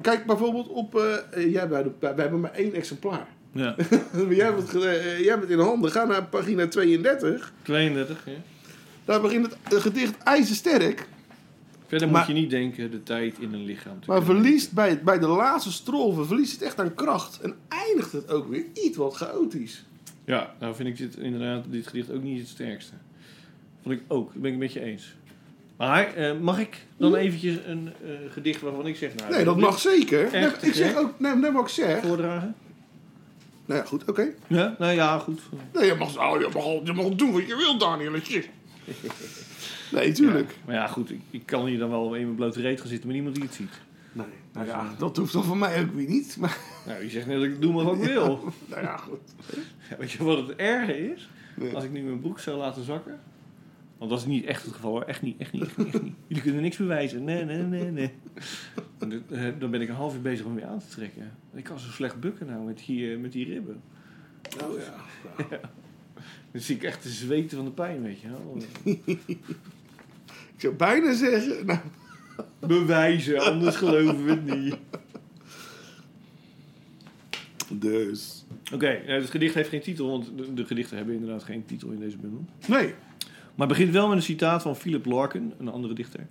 Kijk bijvoorbeeld op... eh, jij, bij de, wij hebben maar één exemplaar. ja. jij, hebt het, ge- eh, jij hebt het in handen. Ga naar pagina 32. 32. Ja. Daar begint het gedicht ijzersterk. Verder Maar- moet je niet denken de tijd in een lichaam te Maar verliest bij, bij de laatste strofe verliest het echt aan kracht. En eindigt het ook weer iets wat chaotisch. Ja, nou vind ik dit inderdaad, dit gedicht ook niet het sterkste. Vond ik ook, dat ben ik een beetje eens. Maar eh, mag ik dan eventjes een eh, gedicht waarvan ik zeg... Nou, Nee, dat mag zeker. Nee, ik zeg ook, nee, nee, wat ik zeg. voordragen? Nou ja, goed, oké. Ja, nou ja, goed. Nee, je mag, oh, je, mag, al- je mag doen wat je wilt, Danieletje. Nee, tuurlijk. Maar ja, goed, ik, ik kan hier dan wel in mijn blote reet gaan zitten, maar niemand die het ziet. Nee, nou ja, dat hoeft dan voor mij ook weer niet. Maar, Nou, je zegt net dat ik doe maar wat ik wil. nou ja, goed. Ja, weet je wat het erge is? Nee. Als ik nu mijn broek zou laten zakken. Want dat is niet echt het geval hoor. Echt niet, echt niet, echt niet. Echt niet. Jullie kunnen niks bewijzen. Nee, nee, nee, nee. Eh, Dan ben ik een half uur bezig om weer aan te trekken. Ik kan zo slecht bukken nou met die, eh, met die ribben. Nou ja. Dan zie ik echt te zweten van de pijn, weet je wel. Ik zou bijna zeggen, nou, Bewijzen, anders geloven we het niet. dus. Oké, nou, het gedicht heeft geen titel, want de, de gedichten hebben inderdaad geen titel in deze bundel. Nee. Maar het begint wel met een citaat van Philip Larkin, een andere dichter.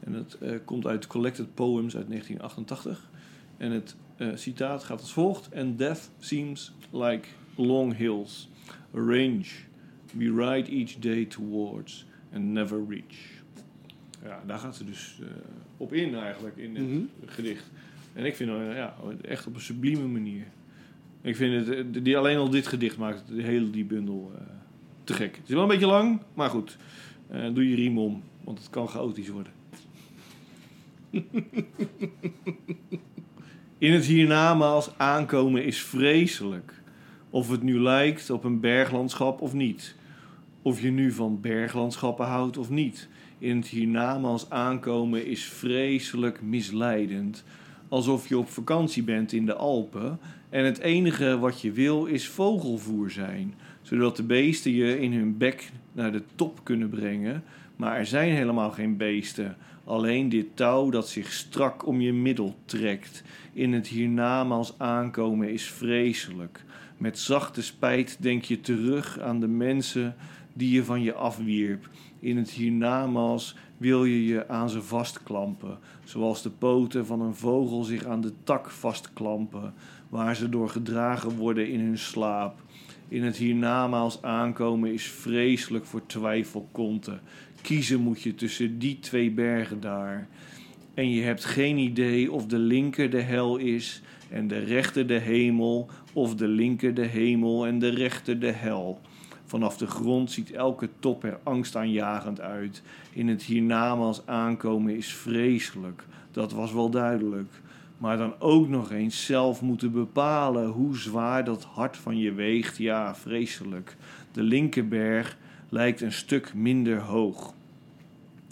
En dat eh, komt uit Collected Poems uit 1988. En het eh, citaat gaat als volgt: And death seems like long hills, a range we ride each day towards and never reach. Ja, daar gaat ze dus eh, op in eigenlijk in het Mhm. gedicht. En ik vind het ja, echt op een sublieme manier. Ik vind het, eh, die, alleen al dit gedicht maakt de hele die bundel eh, te gek. Het is wel een beetje lang, maar goed. Eh, doe je riem om, want het kan chaotisch worden. In het hiernamaals aankomen is vreselijk. Of het nu lijkt op een berglandschap of niet. Of je nu van berglandschappen houdt of niet. In het hiernamaals aankomen is vreselijk misleidend. Alsof je op vakantie bent in de Alpen en het enige wat je wil is vogelvoer zijn, zodat de beesten je in hun bek naar de top kunnen brengen. Maar er zijn helemaal geen beesten, alleen dit touw dat zich strak om je middel trekt. In het hiernamaals aankomen is vreselijk. Met zachte spijt denk je terug aan de mensen die je van je afwierp. In het hiernamaals wil je je aan ze vastklampen, zoals de poten van een vogel zich aan de tak vastklampen, waar ze door gedragen worden in hun slaap. In het hiernamaals aankomen is vreselijk voor twijfelkonten. Kiezen moet je tussen die twee bergen daar. En je hebt geen idee of de linker de hel is en de rechter de hemel, of de linker de hemel en de rechter de hel. Vanaf de grond ziet elke top er angstaanjagend uit. In het hiernamaals aankomen is vreselijk, dat was wel duidelijk. Maar dan ook nog eens zelf moeten bepalen hoe zwaar dat hart van je weegt, ja, vreselijk. De linkerberg lijkt een stuk minder hoog.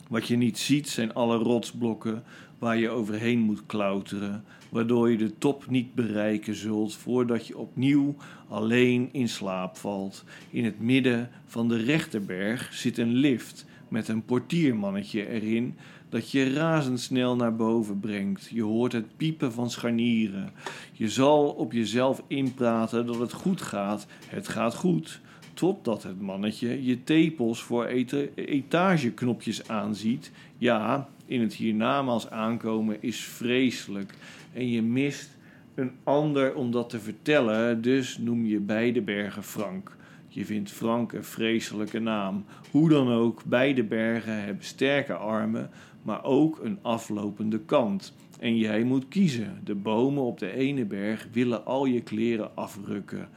Wat je niet ziet zijn alle rotsblokken waar je overheen moet klauteren, waardoor je de top niet bereiken zult voordat je opnieuw alleen in slaap valt. In het midden van de rechterberg zit een lift met een portiermannetje erin dat je razendsnel naar boven brengt. Je hoort het piepen van scharnieren. Je zal op jezelf inpraten dat het goed gaat. Het gaat goed. Totdat het mannetje je tepels voor eta- etageknopjes aanziet. Ja, in het hiernamaals aankomen is vreselijk. En je mist een ander om dat te vertellen, dus noem je beide bergen Frank. Je vindt Frank een vreselijke naam. Hoe dan ook, beide bergen hebben sterke armen, maar ook een aflopende kant. En jij moet kiezen. De bomen op de ene berg willen al je kleren afrukken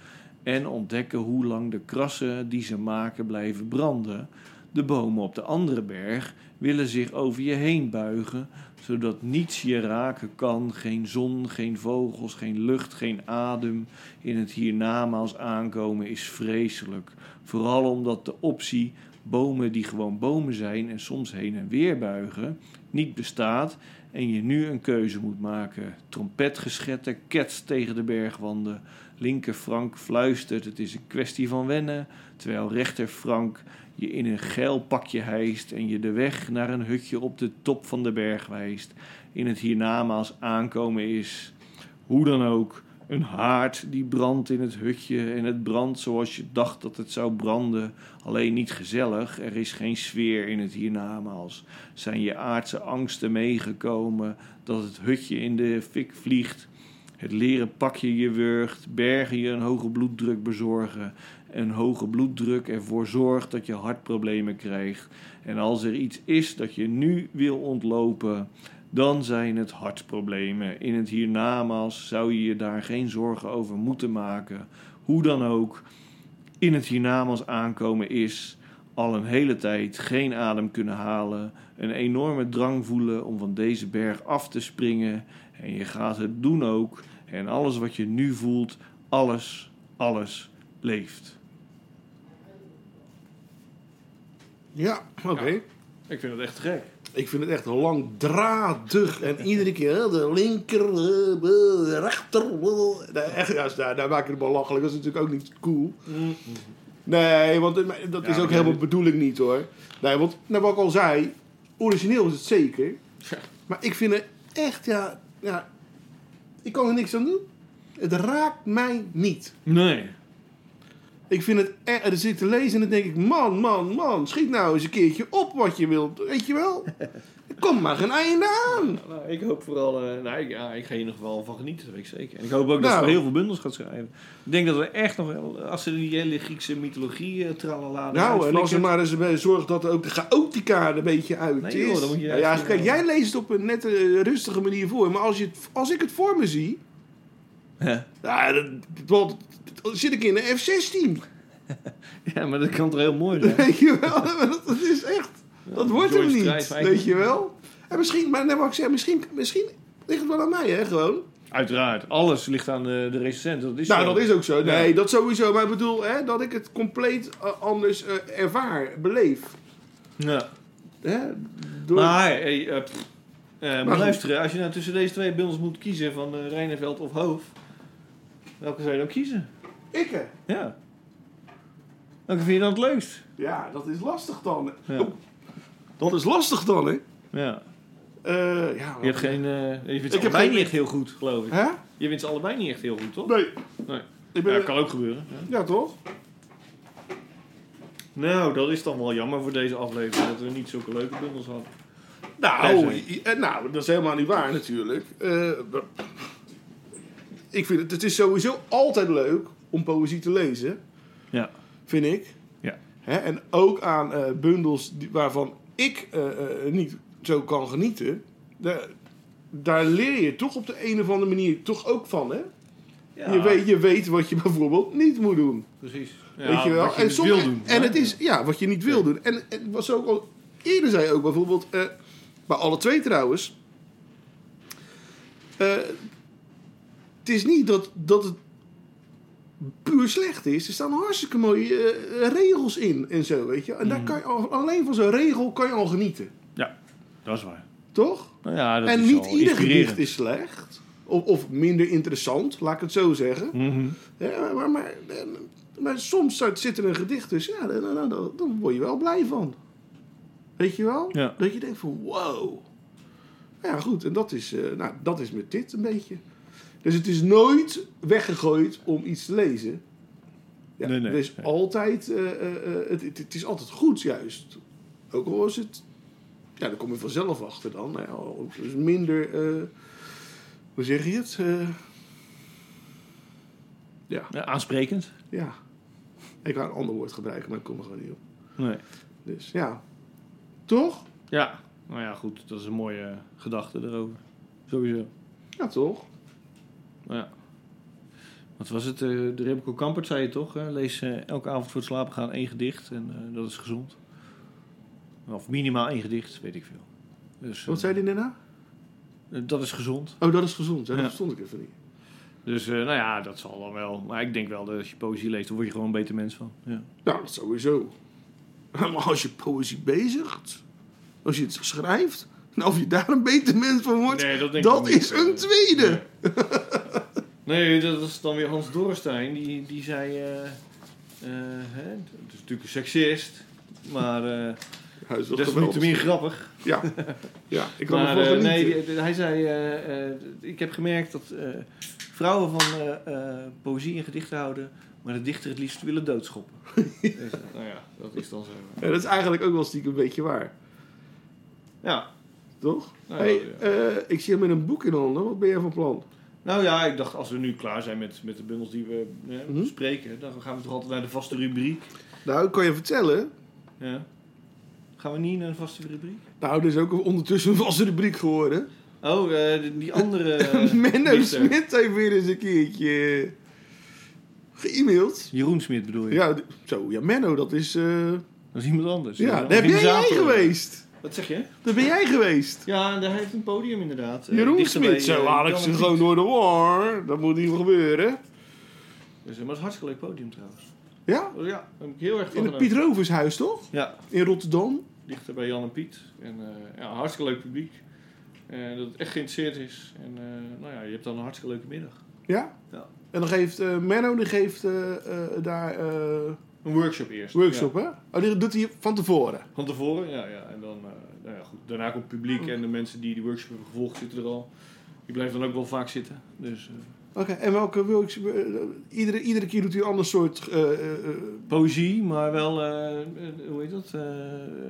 en ontdekken hoe lang de krassen die ze maken blijven branden. De bomen op de andere berg willen zich over je heen buigen, zodat niets je raken kan: geen zon, geen vogels, geen lucht, geen adem. In het hiernamaals aankomen is vreselijk. Vooral omdat de optie bomen die gewoon bomen zijn en soms heen en weer buigen, niet bestaat en je nu een keuze moet maken. Trompetgeschetter ketst tegen de bergwanden. Linker Frank fluistert: Het is een kwestie van wennen. Terwijl rechter Frank je in een geil pakje hijst en je de weg naar een hutje op de top van de berg wijst. In het hiernamaals aankomen is, hoe dan ook, een haard die brandt in het hutje en het brandt zoals je dacht dat het zou branden. Alleen niet gezellig, er is geen sfeer in het hiernamaals. Zijn je aardse angsten meegekomen dat het hutje in de fik vliegt? Het leren pakje je wurgt, bergen je een hoge bloeddruk bezorgen. Een hoge bloeddruk ervoor zorgt dat je hartproblemen krijgt. En als er iets is dat je nu wil ontlopen, dan zijn het hartproblemen. In het hiernamaals zou je je daar geen zorgen over moeten maken. Hoe dan ook, in het hiernamaals aankomen is al een hele tijd geen adem kunnen halen, een enorme drang voelen om van deze berg af te springen. En je gaat het doen ook. En alles wat je nu voelt, alles, alles leeft. Ja, oké. Ik vind het echt gek. Ik vind het echt langdradig. En iedere keer de linker, eh, de rechter. eh, Echt, ja, daar, daar maak ik het belachelijk. Dat is natuurlijk ook niet cool. Nee, want dat is ook helemaal bedoeling niet hoor. Nee, want nou, wat ik al zei, origineel is het zeker. Maar ik vind het echt, ja, ja, ik kan er niks aan doen. Het raakt mij niet. Nee. Ik vind het echt, dan zit te lezen en dan denk ik, man, man, man, schiet nou eens een keertje op wat je wilt. Weet je wel? Er komt maar geen einde aan. Nou, ik hoop vooral, eh, nou, ik, ja, ik ga hier in ieder geval van genieten, dat weet ik zeker. En ik hoop ook dat Nou. ze heel veel bundels gaat schrijven. Ik denk dat er echt nog wel, als ze die hele Griekse mythologie uh, tralala Nou, en als er er maar eens zorgt dat er ook de chaotica er een beetje uit Nee, is. joh, dan moet je Nou ja, kijk, jij leest het op een nette, eh, rustige manier voor. Maar als, je als ik het voor me zie, Ja. dan zit ik in een F-16. ja, maar dat kan toch heel mooi zijn? Weet je wel? Dat, dat is echt, dat wordt hem Joyce niet. Eigenlijk. Weet je wel? En misschien, maar net wat ik zeg, misschien, misschien ligt het wel aan mij, hè, gewoon. Uiteraard, alles ligt aan de, de recensent. Dat is Nou, zo. dat is ook zo. Nee, Ja. dat sowieso. Maar ik bedoel, hè, dat ik het compleet eh, anders eh, ervaar, beleef. Ja. Hè? Door... Maar, hey, eh, maar luisteren, als je nou tussen deze twee bundels moet kiezen van Rijneveld of Hoof, welke zou je dan kiezen? Ik, hè? Ja. Welke vind je dan het leukst? Ja, dat is lastig dan. Ja. Oh, dat is lastig dan, hè? Ja. Eh, ja, Je hebt geen. eh, je vindt ze Ik heb allebei geen- niet echt heel goed, geloof ik. Hè? Je vindt ze allebei niet echt heel goed, toch? Nee. Nee. Ik ben... Ja, kan ook gebeuren. Ja. Ja, toch? Nou, dat is dan wel jammer voor deze aflevering dat we niet zulke leuke bundels hadden. Nou, eh, nou, dat is helemaal niet waar natuurlijk. Eh, ik vind het, het is sowieso altijd leuk om poëzie te lezen, Ja. vind ik. Ja. Hè? En ook aan eh, bundels die, waarvan ik eh, eh, niet zo kan genieten. Daar, daar leer je toch op de een of andere manier toch ook van, hè? ja Je, weet, je weet wat je bijvoorbeeld niet moet doen. Precies. weet je wel? Wat je en som- wil doen. En hè? het is, ja, wat je niet wil doen. En, en ze ook al eerder zei ook bijvoorbeeld, eh, bij alle twee trouwens. eh, het is niet dat, dat het puur slecht is. Er staan hartstikke mooie eh, regels in en zo, weet je. En Mm. daar kan je al, alleen van zo'n regel kan je al genieten. Ja, dat is waar. Toch? Nou ja, dat en is niet ieder gedicht is slecht. Of, of minder interessant, laat ik het zo zeggen. Mhm. Ja, maar, maar, maar soms zit- er een gedicht tussen. Ja, dan, dan, dan, dan word je wel blij van. Weet je wel? Ja. Dat je denkt van wow. Ja, goed. En dat is, eh, nou, dat is met dit een beetje. Dus het is nooit weggegooid om iets te lezen. Ja, Nee, nee, er is nee. altijd, eh, eh, eh, het, het, is altijd goed juist. Ook al is het, ja, daar kom je vanzelf achter dan. Nou ja, dus minder, hoe zeg je het? Ja. Ja, aansprekend. Ja. Ik ga een ander woord gebruiken, maar ik kom er gewoon niet op. Nee. Dus ja. Toch? Ja, nou ja, goed. Dat is een mooie gedachte erover. Sowieso. Ja, toch? Ja. Wat was het? eh, de Remco Kampert zei je toch? Hè? Lees eh, elke avond voor het slapen gaan één gedicht. En eh, dat is gezond. Of minimaal één gedicht, weet ik veel. Dus, Wat zei die daarna? dat is gezond. Oh, dat is gezond. Dat Ja. verstond ik even niet. Dus nou ja, dat zal dan wel. Maar ik denk wel dat als je poëzie leest, dan word je gewoon een beter mens van. Ja. Nou, dat sowieso. Maar als je poëzie bezigt, als je het schrijft, en of je daar een beter mens van wordt, Nee, dat dat niet. is een tweede. Nee, dat is dan weer Hans Dorrestein. Die, die zei... eh, eh, hè, het is natuurlijk een seksist. Maar eh Hij is wel dat is geweldig. niet meer grappig. Ja. ja, ik kan Maar eh, genieten. nee, hij zei... eh, eh, ik heb gemerkt dat eh, vrouwen van eh, eh, poëzie en gedichten houden... maar de dichter het liefst willen doodschoppen. dus, eh, nou ja, dat is dan zo. Ja, dat is eigenlijk ook wel stiekem een beetje waar. Ja. Toch? Nou, hey, ja. eh, ik zie hem met een boek in handen. Wat ben jij van plan? Nou ja, ik dacht als we nu klaar zijn met, met de bundels die we eh, bespreken... dan gaan we toch altijd naar de vaste rubriek. Nou, ik kan je vertellen. Ja. Gaan we niet naar een vaste rubriek? Nou, er is ook ondertussen een vaste rubriek geworden. Oh, eh, die- andere... eh, Menno. Smit heeft weer eens een keertje ge-e-maild. Jeroen Smit bedoel je? Ja, zo, ja, Menno, dat is... Dat is iemand anders. Ja, daar ben jij geweest. Wat zeg je? Daar ben jij geweest. Ja, daar heeft een podium inderdaad. Eh, Jeroen bij, Smit, zo eh, ik ze gewoon door de war. Dat moet niet gebeuren. Dus, eh, maar het is een hartstikke leuk podium trouwens. Ja? Oh, ja, daar heb ik heel erg van In het. Piet Rovershuis, toch? Ja, In Rotterdam. dichter bij Jan en Piet. En eh, ja, hartstikke leuk publiek. En dat het echt geïnteresseerd is. En nou ja, je hebt dan een hartstikke leuke middag. Ja? Ja. En dan geeft Menno die geeft daar Een workshop eerst. workshop, Ja. hè? Oh, die doet hij van tevoren. Van tevoren, ja. ja. En dan, eh, nou ja, goed. Daarna komt het publiek en de mensen die die workshop hebben gevolgd zitten er al. Die blijven dan ook wel vaak zitten. Dus eh, Oké, en welke workshop? eh, iedere, iedere keer doet hij een ander soort... poëzie, maar wel, hoe heet dat?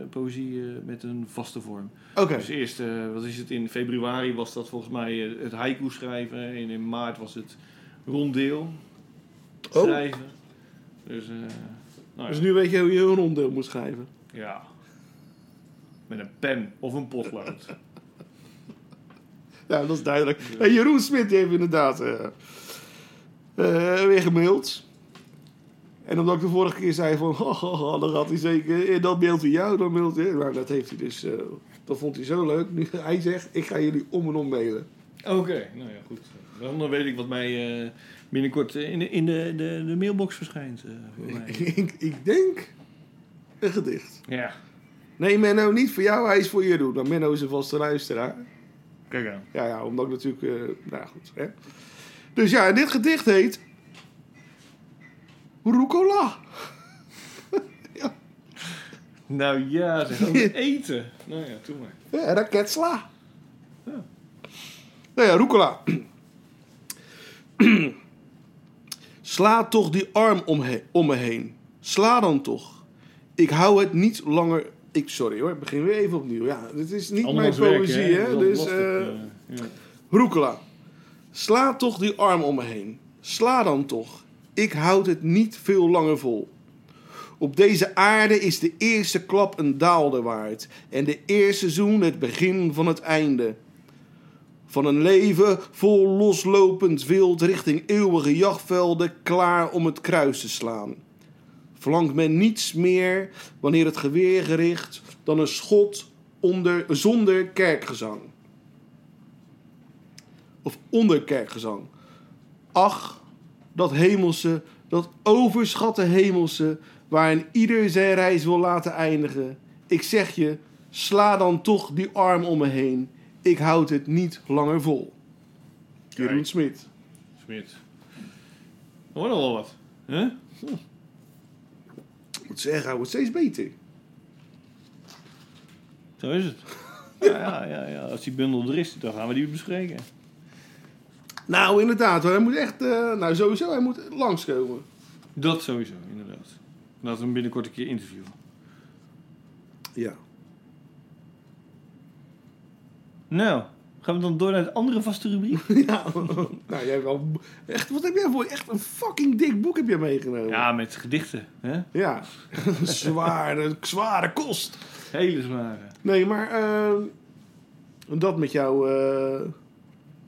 Poëzie met een vaste vorm. Oké, Dus eerst, wat is het, in februari was dat volgens mij het haiku schrijven. En in maart was het rondeel Oh. schrijven. Dus, eh, nou dus nu weet je hoe je een rondeel moet schrijven. ja. Met een pen of een potlood. Ja, dat is duidelijk. Hey, Jeroen Smit die heeft inderdaad eh, eh, weer gemaild. En omdat ik de vorige keer zei van, haha, dan gaat hij zeker, en dan mailt hij jou, dan mailt hij. Nou, dat heeft hij dus, eh, dat vond hij zo leuk. Nu, hij zegt, ik ga jullie om en om mailen. Oké, nou ja, goed. Dan weet ik wat mij eh, binnenkort eh, in, de, in de, de, de mailbox verschijnt. eh, voor mij. ik, ik denk een gedicht. Ja, Nee, Menno, niet voor jou, hij is voor Jeroen. Nou, Menno is een vaste luisteraar. kijk aan. Ja, ja, omdat ik natuurlijk, eh, nou goed. Hè. Dus ja, en dit gedicht heet... Rucola. Nou ja, zeg over eten. Nou ja, doe maar. Ja, raketsla. Ja. Nou ja, rucola. Sla toch die arm om, om me heen. Sla dan toch. Ik hou het niet langer... Ik, sorry hoor, ik begin weer even opnieuw. Ja, dit is niet Andermans mijn werk, poëzie, hè. Dus, lastig, eh eh, ja. Rucola. Sla toch die arm om me heen. Sla dan toch. Ik houd het niet veel langer vol. Op deze aarde is de eerste klap een daalde waard. En de eerste zoen het begin van het einde. Van een leven vol loslopend wild richting eeuwige jachtvelden klaar om het kruis te slaan. Verlangt men niets meer wanneer het geweer gericht dan een schot onder, zonder kerkgezang of onderkerkgezang. Ach, dat hemelse, dat overschatte hemelse, waarin ieder zijn reis wil laten eindigen. Ik zeg je, sla dan toch die arm om me heen. Ik houd het niet langer vol. Jeroen. Smit. Smit. Hoor wel wat. hè? Ik moet zeggen, hij wordt steeds beter. Zo is het. Ja, ja, ja, ja. Als die bundel er is, dan gaan we die bespreken. Nou, inderdaad, hij moet echt, eh, nou sowieso, hij moet langskomen. Dat sowieso, inderdaad. Laten we hem binnenkort een keer interviewen. Ja. Nou, gaan we dan door naar het andere vaste rubriek? ja. nou, jij hebt wel, echt, wat heb jij voor, echt een fucking dik boek heb jij meegenomen. Ja, met gedichten. Hè? Ja, zware, zware kost. Hele zware. Nee, maar eh, dat met jouw eh,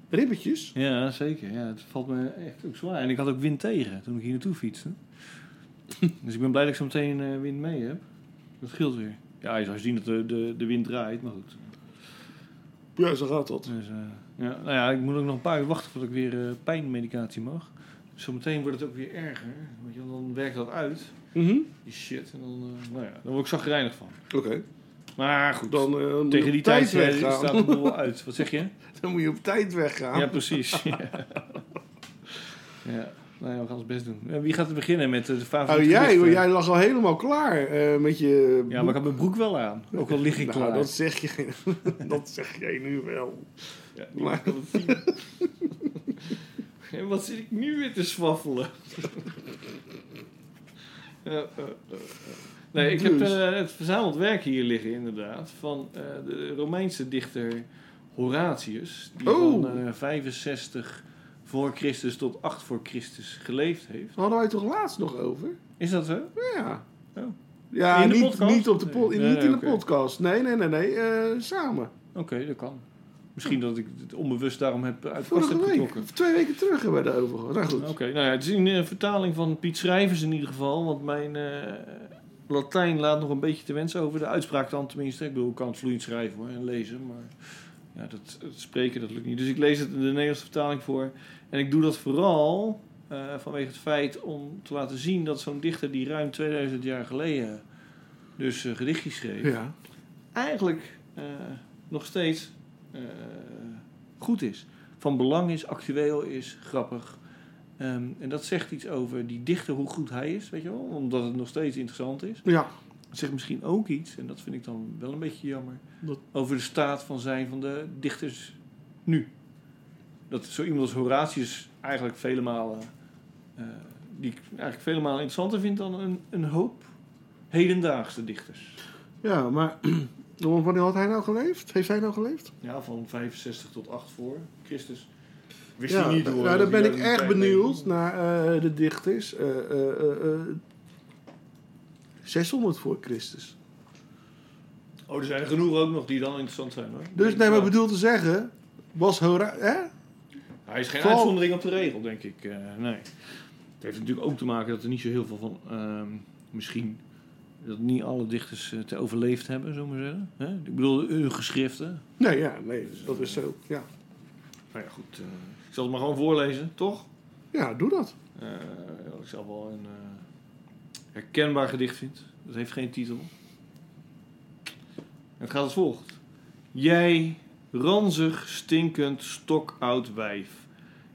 ribbetjes. Ja, zeker. Ja, het valt me echt ook zwaar. En ik had ook wind tegen toen ik hier naartoe fietste. dus ik ben blij dat ik zo meteen eh, wind mee heb. Dat scheelt weer. Ja, je zou zien dat de, de, de wind draait, maar goed. Ja, zo gaat dat. Dus, eh, ja, nou ja, ik moet ook nog een paar uur wachten voordat ik weer eh, pijnmedicatie mag. Zometeen wordt het ook weer erger. Want je, dan werkt dat uit, Mhm. die shit. En dan, eh, nou ja, dan word ik zagrijnig van. Oké. Maar goed, Dan tegen die tijd tijd weggaan. staat boel wel uit. Wat zeg je? Dan moet je op tijd weggaan. Ja, precies. ja. ja. Nou ja, we gaan ons best doen. Wie gaat er beginnen met eh, de favoriete Oh, jij, want jij lag al helemaal klaar eh, met je... Ja, maar ik had mijn broek wel aan. Ook al lig ik nou, klaar. dat zeg, je, dat zeg jij nu wel. Ja, het zien. En wat zit ik nu weer te swaffelen? Ja, eh. Nee, ik heb Dus. het verzameld werk hier liggen inderdaad van de Romeinse dichter Horatius. Die Oh. van eh, 65 voor Christus tot 8 voor Christus geleefd heeft. Daar hadden wij het toch laatst nog over? Is dat zo? Ja. Oh. Ja, In de niet, podcast? niet, op de Nee, niet in de podcast. Nee, nee, nee, nee. eh, samen. Oké, dat kan. Misschien dat ik het onbewust daarom heb uit Vorige heb getrokken. Twee weken terug hebben we het over gehad. Nou goed. Oké, nou ja, het is een eh, vertaling van Piet Schrijvers in ieder geval. Want mijn, eh, Latijn laat nog een beetje te wensen over. De uitspraak dan tenminste. Ik bedoel, ik kan het vloeiend schrijven hoor, en lezen. Maar ja, dat, spreken dat lukt niet. Dus ik lees het in de Nederlandse vertaling voor. En ik doe dat vooral eh, vanwege het feit om te laten zien dat zo'n dichter die ruim 2000 jaar geleden dus eh, gedichtjes schreef, Ja. eigenlijk eh, nog steeds goed is. Van belang is, actueel is, grappig. Ehm, en dat zegt iets over die dichter, hoe goed hij is, weet je wel? Omdat het nog steeds interessant is. Ja. Het zegt misschien ook iets, en dat vind ik dan wel een beetje jammer, Dat- over de staat van zijn van de dichters nu. Dat zo iemand als Horatius eigenlijk vele malen, eh, die ik eigenlijk vele malen interessanter vind dan een, een hoop hedendaagse dichters. Ja, maar wanneer had hij nou geleefd? Heeft hij nou geleefd? Ja, van 65 tot 8 voor Christus. Wist Ja, hij niet hoor. nou, dat dan ben ik tijd benieuwd naar eh, de dichters. eh, eh, eh, eh, 600 voor Christus. Oh, er zijn er genoeg ook nog die dan interessant zijn hoor. Dus nee, maar bedoel te zeggen, was Hora... Hè? Hij is geen uitzondering op de regel, denk ik. eh, nee. Het heeft natuurlijk ook te maken dat er niet zo heel veel van... ehm, misschien dat niet alle dichters eh, te overleefd hebben, zullen we maar zeggen. Hè? Ik bedoel, hun geschriften. Nee, ja, nee, dat is zo. Ja, Nou ja, goed. eh, ik zal het maar gewoon voorlezen, toch? ja doe dat. Ik zelf wel een herkenbaar gedicht vind. Dat heeft geen titel. Het gaat als volgt. Jij, ranzig, stinkend, stokoud wijf.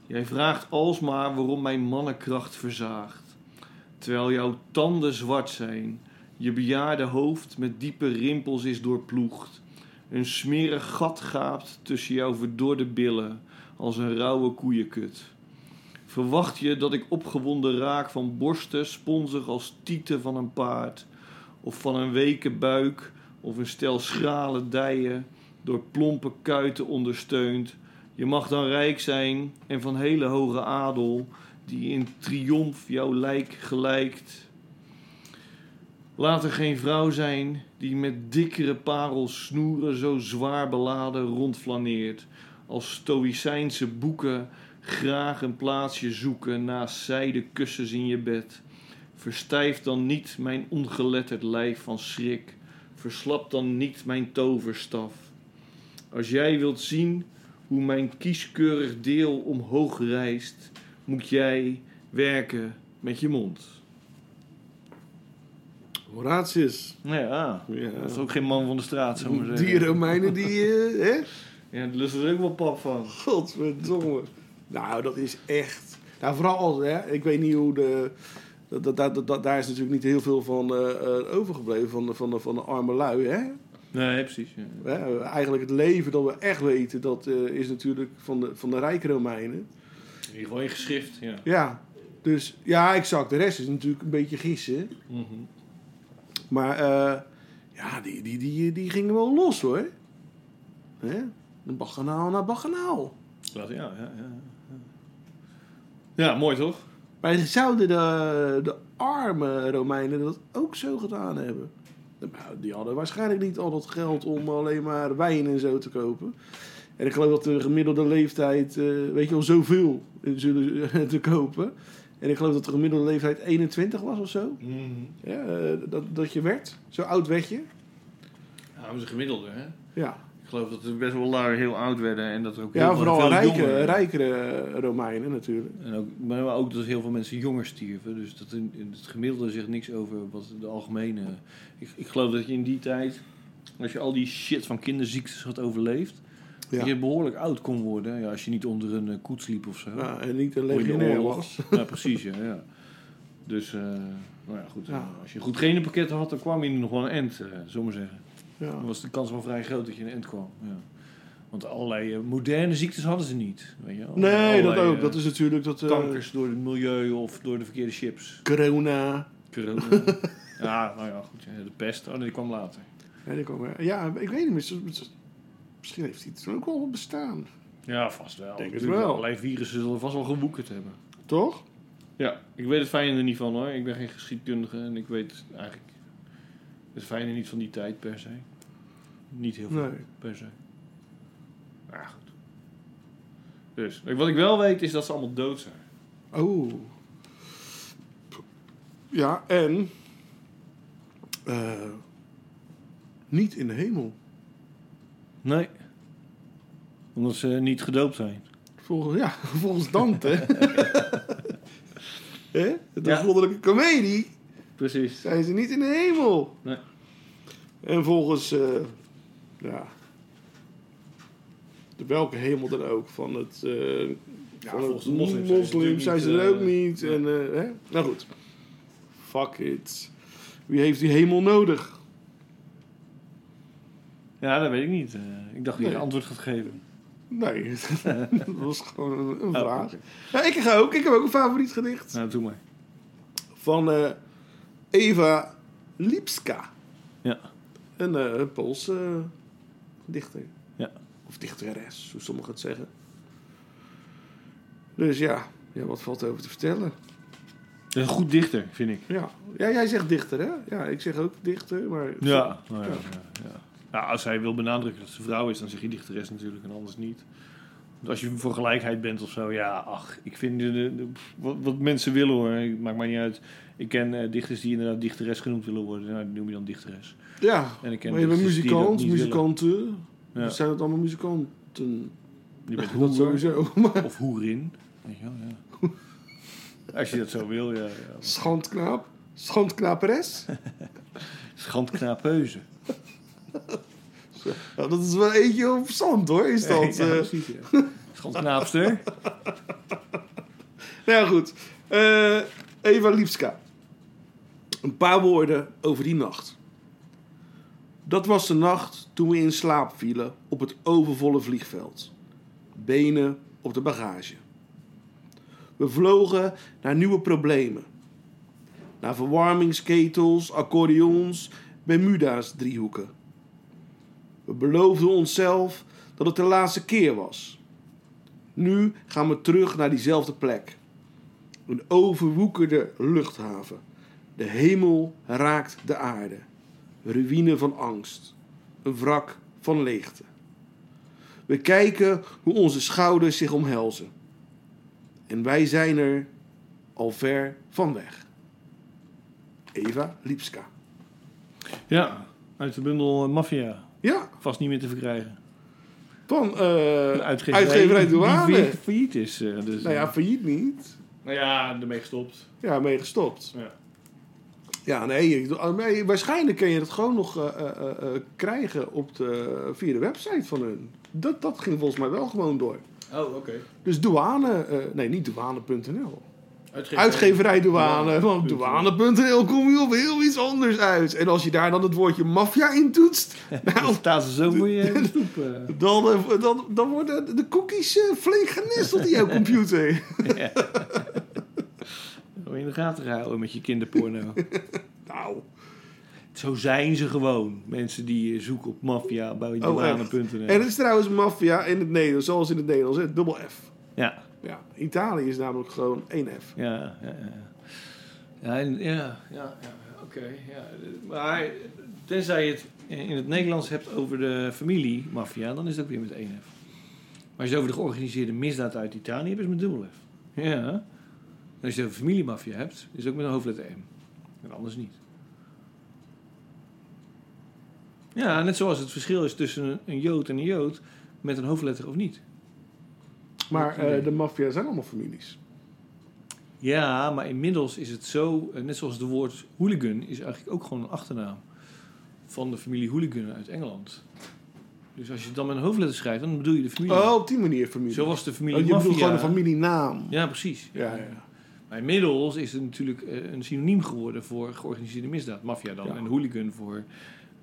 Jij vraagt alsmaar waarom mijn mannenkracht verzaagt. Terwijl jouw tanden zwart zijn. Je bejaarde hoofd met diepe rimpels is doorploegd. Een smerig gat gaapt tussen jouw verdorde billen. Als een rauwe koeienkut. Verwacht je dat ik opgewonden raak van borsten sponzig als tieten van een paard, of van een weke buik, of een stel schrale dijen, door plompe kuiten ondersteund? Je mag dan rijk zijn en van hele hoge adel, die in triomf jouw lijk gelijkt. Laat er geen vrouw zijn die met dikkere parels snoeren zo zwaar beladen rondflaneert, als stoïcijnse boeken graag een plaatsje zoeken naast zijden kussens in je bed. Verstijf dan niet mijn ongeletterd lijf van schrik. Verslap dan niet mijn toverstaf. Als jij wilt zien hoe mijn kieskeurig deel omhoog rijst, moet jij werken met je mond. Horatius. Nou ja, Ja. dat is ook geen man van de straat, zou maar zeggen. Die Romeinen, die... eh, hè? Ja, daar lust er ook wel pap van. Godverdomme. Nou, dat is echt... Nou, vooral als... Hè, ik weet niet hoe de... Dat, dat, dat, dat- daar is natuurlijk niet heel veel van eh, eh, overgebleven van de, van, de, van de arme lui, hè? Nee, precies. Ja. Eigenlijk het leven dat we echt weten, dat eh, is natuurlijk van de, van de rijke Romeinen. In ieder geval in geschrift, ja. Ja, dus ja, exact. De rest is natuurlijk een beetje gissen. Mhm. Maar eh, ja, die, die, die, die gingen wel los hoor. Hè? Een baganaal naar baganaal. Ja, ja, ja. ja. Mooi toch? Maar zouden de, de arme Romeinen dat ook zo gedaan hebben? Nou, die hadden waarschijnlijk niet al dat geld om alleen maar wijn en zo te kopen. En ik geloof dat de gemiddelde leeftijd, eh, weet je wel, zoveel zullen te kopen. En ik geloof dat de gemiddelde leeftijd 21 was of zo. Ja, eh, dat, dat je werd. Zo oud werd je. Ja, dat is een gemiddelde, hè? Ja, geloof dat er best wel lui heel oud werden en dat er ook ja heel vooral veel rijke, rijkere Romeinen natuurlijk. En ook, maar ook dat heel veel mensen jonger stierven. Dus dat in, in het gemiddelde zegt niks over wat de algemene... Ik, ik geloof dat je in die tijd, als je al die shit van kinderziektes had overleefd... Ja. dat je behoorlijk oud kon worden. Ja, als je niet onder een eh, koets liep of zo. Ja, en niet een legionair was. Ja, precies, ja. ja. Dus, eh, nou ja, goed. Ja. eh, Als je een goed genenpakket had, dan kwam je nog wel een end, zullen we maar zeggen. Ja. Dan was de kans wel vrij groot dat je in een end kwam. Ja. Want allerlei eh, moderne ziektes hadden ze niet. Weet je? Nee, dat ook. eh, Dat is natuurlijk dat... eh, Kankers door het milieu of door de verkeerde chips. corona. Corona. ja, nou ja, goed. ja, De pest, oh, nee, die kwam later. Ja, die kwam ja, ik weet niet. Misschien, misschien heeft hij toen ook wel bestaan. Ja, vast wel. Denk het wel. Allerlei virussen zullen vast wel gewoekerd hebben. Toch? Ja, ik weet het fijne er niet van hoor. Ik ben geen geschiedkundige en ik weet eigenlijk het fijne niet van die tijd per se. Niet heel veel Nee. per se. Ja, goed. Dus, wat ik wel weet is dat ze allemaal dood zijn. Oh. Ja, en... Eh, niet in de hemel. Nee. Omdat ze niet gedoopt zijn. Volgens, ja, volgens Dante. Hè? De Ja. goddelijke komedie Precies. zijn ze niet in de hemel. Nee. En volgens, eh, ja, de welke hemel dan ook, van het, eh van volgens het de moslims zijn ze moslim zijn ze er ook eh, niet. En, eh, hè? Nou goed, fuck it. Wie heeft die hemel nodig? Ja, dat weet ik niet. Eh, ik dacht dat je Nee. een antwoord gaat geven. Nee, dat was gewoon een, een Oh, vraag. Ja, ik ga ook. Ik heb ook een favoriet gedicht. Nou, doe maar. Van eh, Eva Lipska. Ja. Een eh, Poolse eh, dichter. Ja. Of dichteres, hoe sommigen het zeggen. Dus ja, ja, wat valt over te vertellen? Een goed dichter, vind ik. Ja. ja, jij zegt dichter, hè? Ja, ik zeg ook dichter, maar... Ja, nou ja, ja, ja. Ja, als hij wil benadrukken dat ze vrouw is, dan zeg je dichteres natuurlijk en anders niet. Want als je voor gelijkheid bent of zo, ja, ach, ik vind de, wat, wat mensen willen hoor, maakt mij niet uit. Ik ken eh, dichters die inderdaad dichteres genoemd willen worden, nou, die noem je dan dichteres. Ja, En ik ken maar je bent muzikant, muzikanten. Ja. Zijn het allemaal muzikanten? Je bent hoer sowieso. Maar of hoerin. Ja. Als je dat zo wil, ja. ja. schandknaap. Schandknaperes. Schandknapeuze. Ja, dat is wel eentje op zand, hoor. Is dat? Ja, eh. precies, ja. Schandknaapster. Nou ja, goed. Eh, Eva Lipska. Een paar woorden over die nacht. Dat was de nacht toen we in slaap vielen op het overvolle vliegveld. Benen op de bagage. We vlogen naar nieuwe problemen. Naar verwarmingsketels, accordeons, Bermuda's driehoeken. We beloofden onszelf dat het de laatste keer was. Nu gaan we terug naar diezelfde plek. Een overwoekerde luchthaven. De hemel raakt de aarde. Ruïne van angst. Een wrak van leegte. We kijken hoe onze schouders zich omhelzen. En wij zijn er al ver van weg. Eva Lipska. Ja, uit de bundel eh, Mafia. Ja, Vast niet meer te verkrijgen. van eh De uitgeverij, uitgeverij die Douane. weer failliet is. eh, dus, Nou ja, eh, failliet niet. nou ja, ermee gestopt. Ja, mee gestopt. Ja. Ja, nee, nee, waarschijnlijk kun je het gewoon nog eh, eh, eh, krijgen op de, via de website van hun. Dat, dat ging volgens mij wel gewoon door. Oh, oké. Dus douane, nee, niet douane.nl. Uitgeverij douane, want douane.nl kom je op heel iets anders uit. En als je daar dan het woordje maffia in toetst, nou, Staan ze zo voor je stoep. eh. dan, dan, dan worden de cookies flink genesteld in jouw computer. Je in de gaten houden met je kinderporno. nou, zo zijn ze gewoon. Mensen die zoeken op maffia bij oh, douane.nl. En het is trouwens maffia in het Nederlands, zoals in het Nederlands, hè, dubbel F. Ja, Ja, Italië is namelijk gewoon één F. ja, ja. Ja, ja, ja, ja, oké. ja. Maar tenzij je het in het Nederlands hebt over de familie maffia, dan is het ook weer met één F. Maar als je het over de georganiseerde misdaad uit Italië hebt, is het met dubbel F. Ja. En als je over familiemafia hebt, is het ook met een hoofdletter M. En anders niet. Ja, net zoals het verschil is tussen een- een Jood en een Jood met een hoofdletter of niet. Maar eh, de maffia zijn allemaal families. Ja, maar inmiddels is het zo, eh, net zoals het woord hooligan is eigenlijk ook gewoon een achternaam van de familie hooligan uit Engeland. Dus als je het dan met een hoofdletter schrijft, dan bedoel je de familie. Oh, op die manier familie. Zo was de Oh, familie je bedoelt gewoon een familienaam. Ja, precies. Ja, ja. Maar inmiddels is het natuurlijk eh, een synoniem geworden voor georganiseerde misdaad. Maffia dan. Ja. En hooligan voor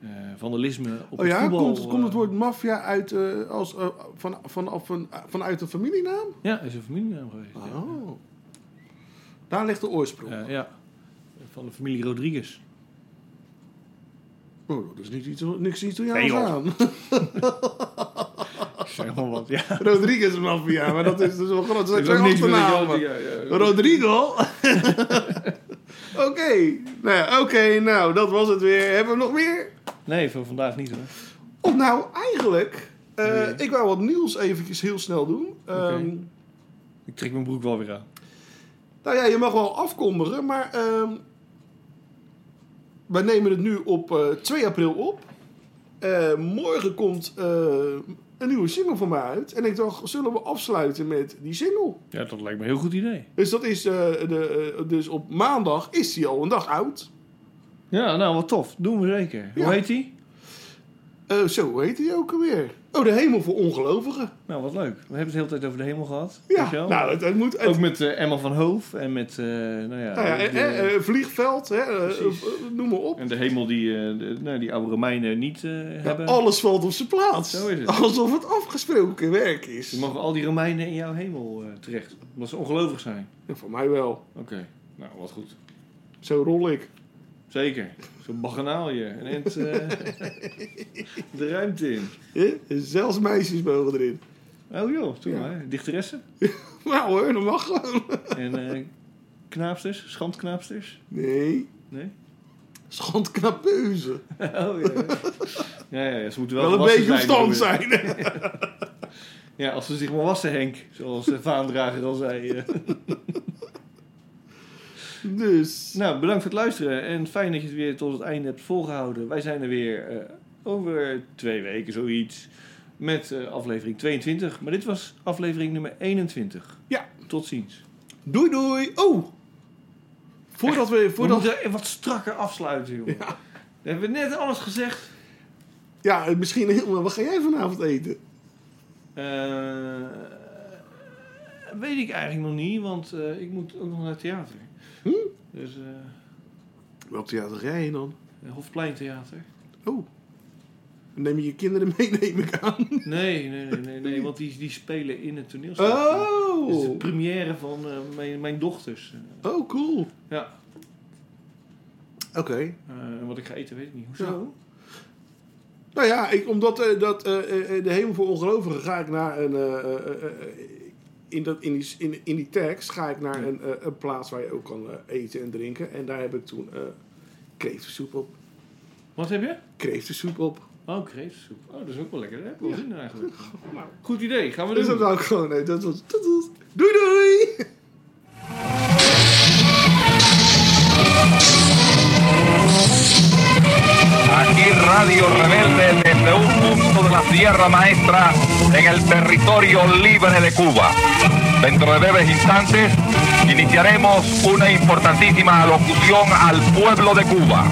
eh, vandalisme op Oh het ja, voetbal. komt, komt het eh, woord maffia uit, als, van, van, van, van, vanuit een familienaam? Ja, is een familienaam geweest. ja. Oh. Daar ligt de oorsprong. Ja, van de familie Rodriguez. Oh, dat is niet iets, niks iets toe Nee, aan. Zeg maar wat, ja. Rodriguez maar dat is dus wel groot. Dat zijn. Rodrigo? Oké, nou, nou, dat was het weer. Hebben we nog meer? Nee, voor vandaag niet hoor. Of nou, eigenlijk, eh, Nee. ik wou wat nieuws eventjes heel snel doen. Ehm, Ik trek mijn broek wel weer aan. nou ja, je mag wel afkondigen, maar ehm, wij nemen het nu op eh, 2 april op. Eh, morgen komt eh, een nieuwe single van mij uit. En ik dacht, zullen we afsluiten met die single? Ja, dat lijkt me een heel goed idee. Dus dat is, eh, de, eh, dus op maandag is die al een dag oud. Ja, nou wat tof. Doen we zeker. Hoe heet die? Eh, zo, hoe heet die ook alweer? Oh, de hemel voor ongelovigen. Nou, wat leuk. We hebben het de hele tijd over de hemel gehad. Je Ja, nou, het, het moet... Het, Ook met eh, Emma van Hoof en met, eh, nou ja... nou ja, de- eh, eh, vliegveld, hè, noem maar op. en de hemel die, de- nou, die oude Romeinen niet Ja, hebben. alles valt op zijn plaats. Zo is het. Alsof het afgesproken werk is. Dus mogen al die Romeinen in jouw hemel terecht. Omdat ze ongelovig zijn. Ja, voor mij wel. Oké, nou wat goed. Zo rol ik. Zeker. Zo'n baganaal je. En eind, eh, de ruimte in. Zelfs meisjes mogen erin. Oh joh, toen Ja. maar. Dichteressen. Nou hoor, dat mag gewoon. En eh, knaapsters, schandknaapsters. Nee, Nee? schandknapeuze. Oh ja. Ja, ja, ja, ze moeten wel, Wel een beetje op stand zijn. Ja, als ze zich maar wassen, Henk. Zoals de vaandrager al zei. Dus. Nou, bedankt voor het luisteren. En fijn dat je het weer tot het einde hebt volgehouden. Wij zijn er weer eh, over twee weken, zoiets. Met eh, aflevering 22. Maar dit was aflevering nummer 21. Ja. Tot ziens. Doei doei. Oh. Voordat we. We Voordat, moeten wat strakker afsluiten, jongen. We hebben net alles gezegd. ja, misschien helemaal. Wat ga jij vanavond eten? Eh, weet ik eigenlijk nog niet, want ik moet ook nog naar het theater. Hm? Dus eh Welk theater ga jij dan? Hofpleintheater. Oh. Neem je je kinderen mee, neem ik aan. Nee, nee, nee, nee, nee want die, die spelen in het toneelstuk. Het is de Oh. première van eh, mijn, mijn dochters. Eh, Oh, cool. ja, Oké. eh, en wat ik ga eten weet ik niet. Hoezo? Nou ja, ik, omdat eh, dat, eh, eh, de hemel voor ongelovigen ga ik naar een. In, dat, in, die, in, in die tekst ga ik naar een, eh, een plaats waar je ook kan eh, eten en drinken. En daar heb ik toen eh kreeftensoep op. Wat heb je? Kreeftensoep op. Oh, kreeftensoep. Oh, dat is ook wel lekker. Daar heb ik wel zin in eigenlijk. Goed idee, gaan we Dus dat doen. wou ik gewoon. Nee, dat was, dat was, doei doei! Aquí Radio Rebelde desde un punto de la Sierra Maestra en el territorio libre de Cuba. Dentro de breves instantes iniciaremos una importantísima alocución al pueblo de Cuba.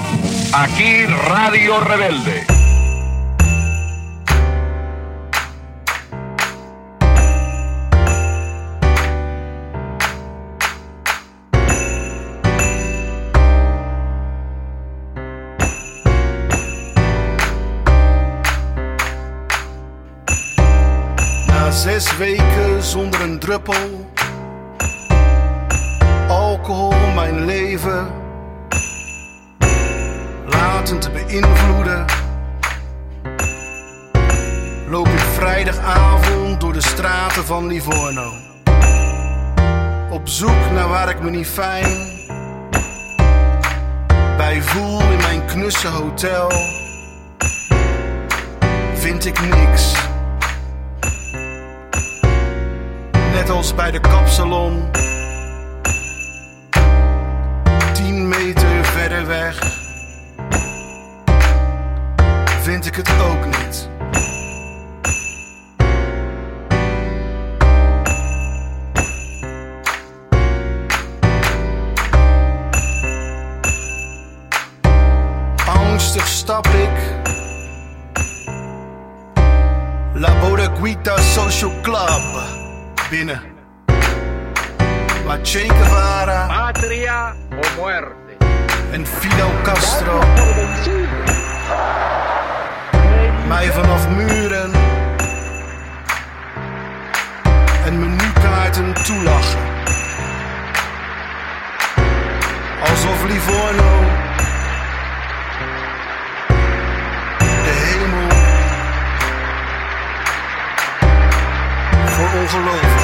Aquí Radio Rebelde. Zes weken zonder een druppel. Alcohol mijn leven. Laten te beïnvloeden, loop ik vrijdagavond door de straten van Livorno. Op zoek naar waar ik me niet fijn. Bij voel in mijn knusse hotel, vind ik niks. Net als bij de kapsalon. Tien meter verder weg vind ik het ook niet. binnen. Lachenke Patria o muerte. En Fidel Castro. Mij vanaf muren. En menukaarten toelachen. Alsof Livorno. De hemel. Voor ongeloof.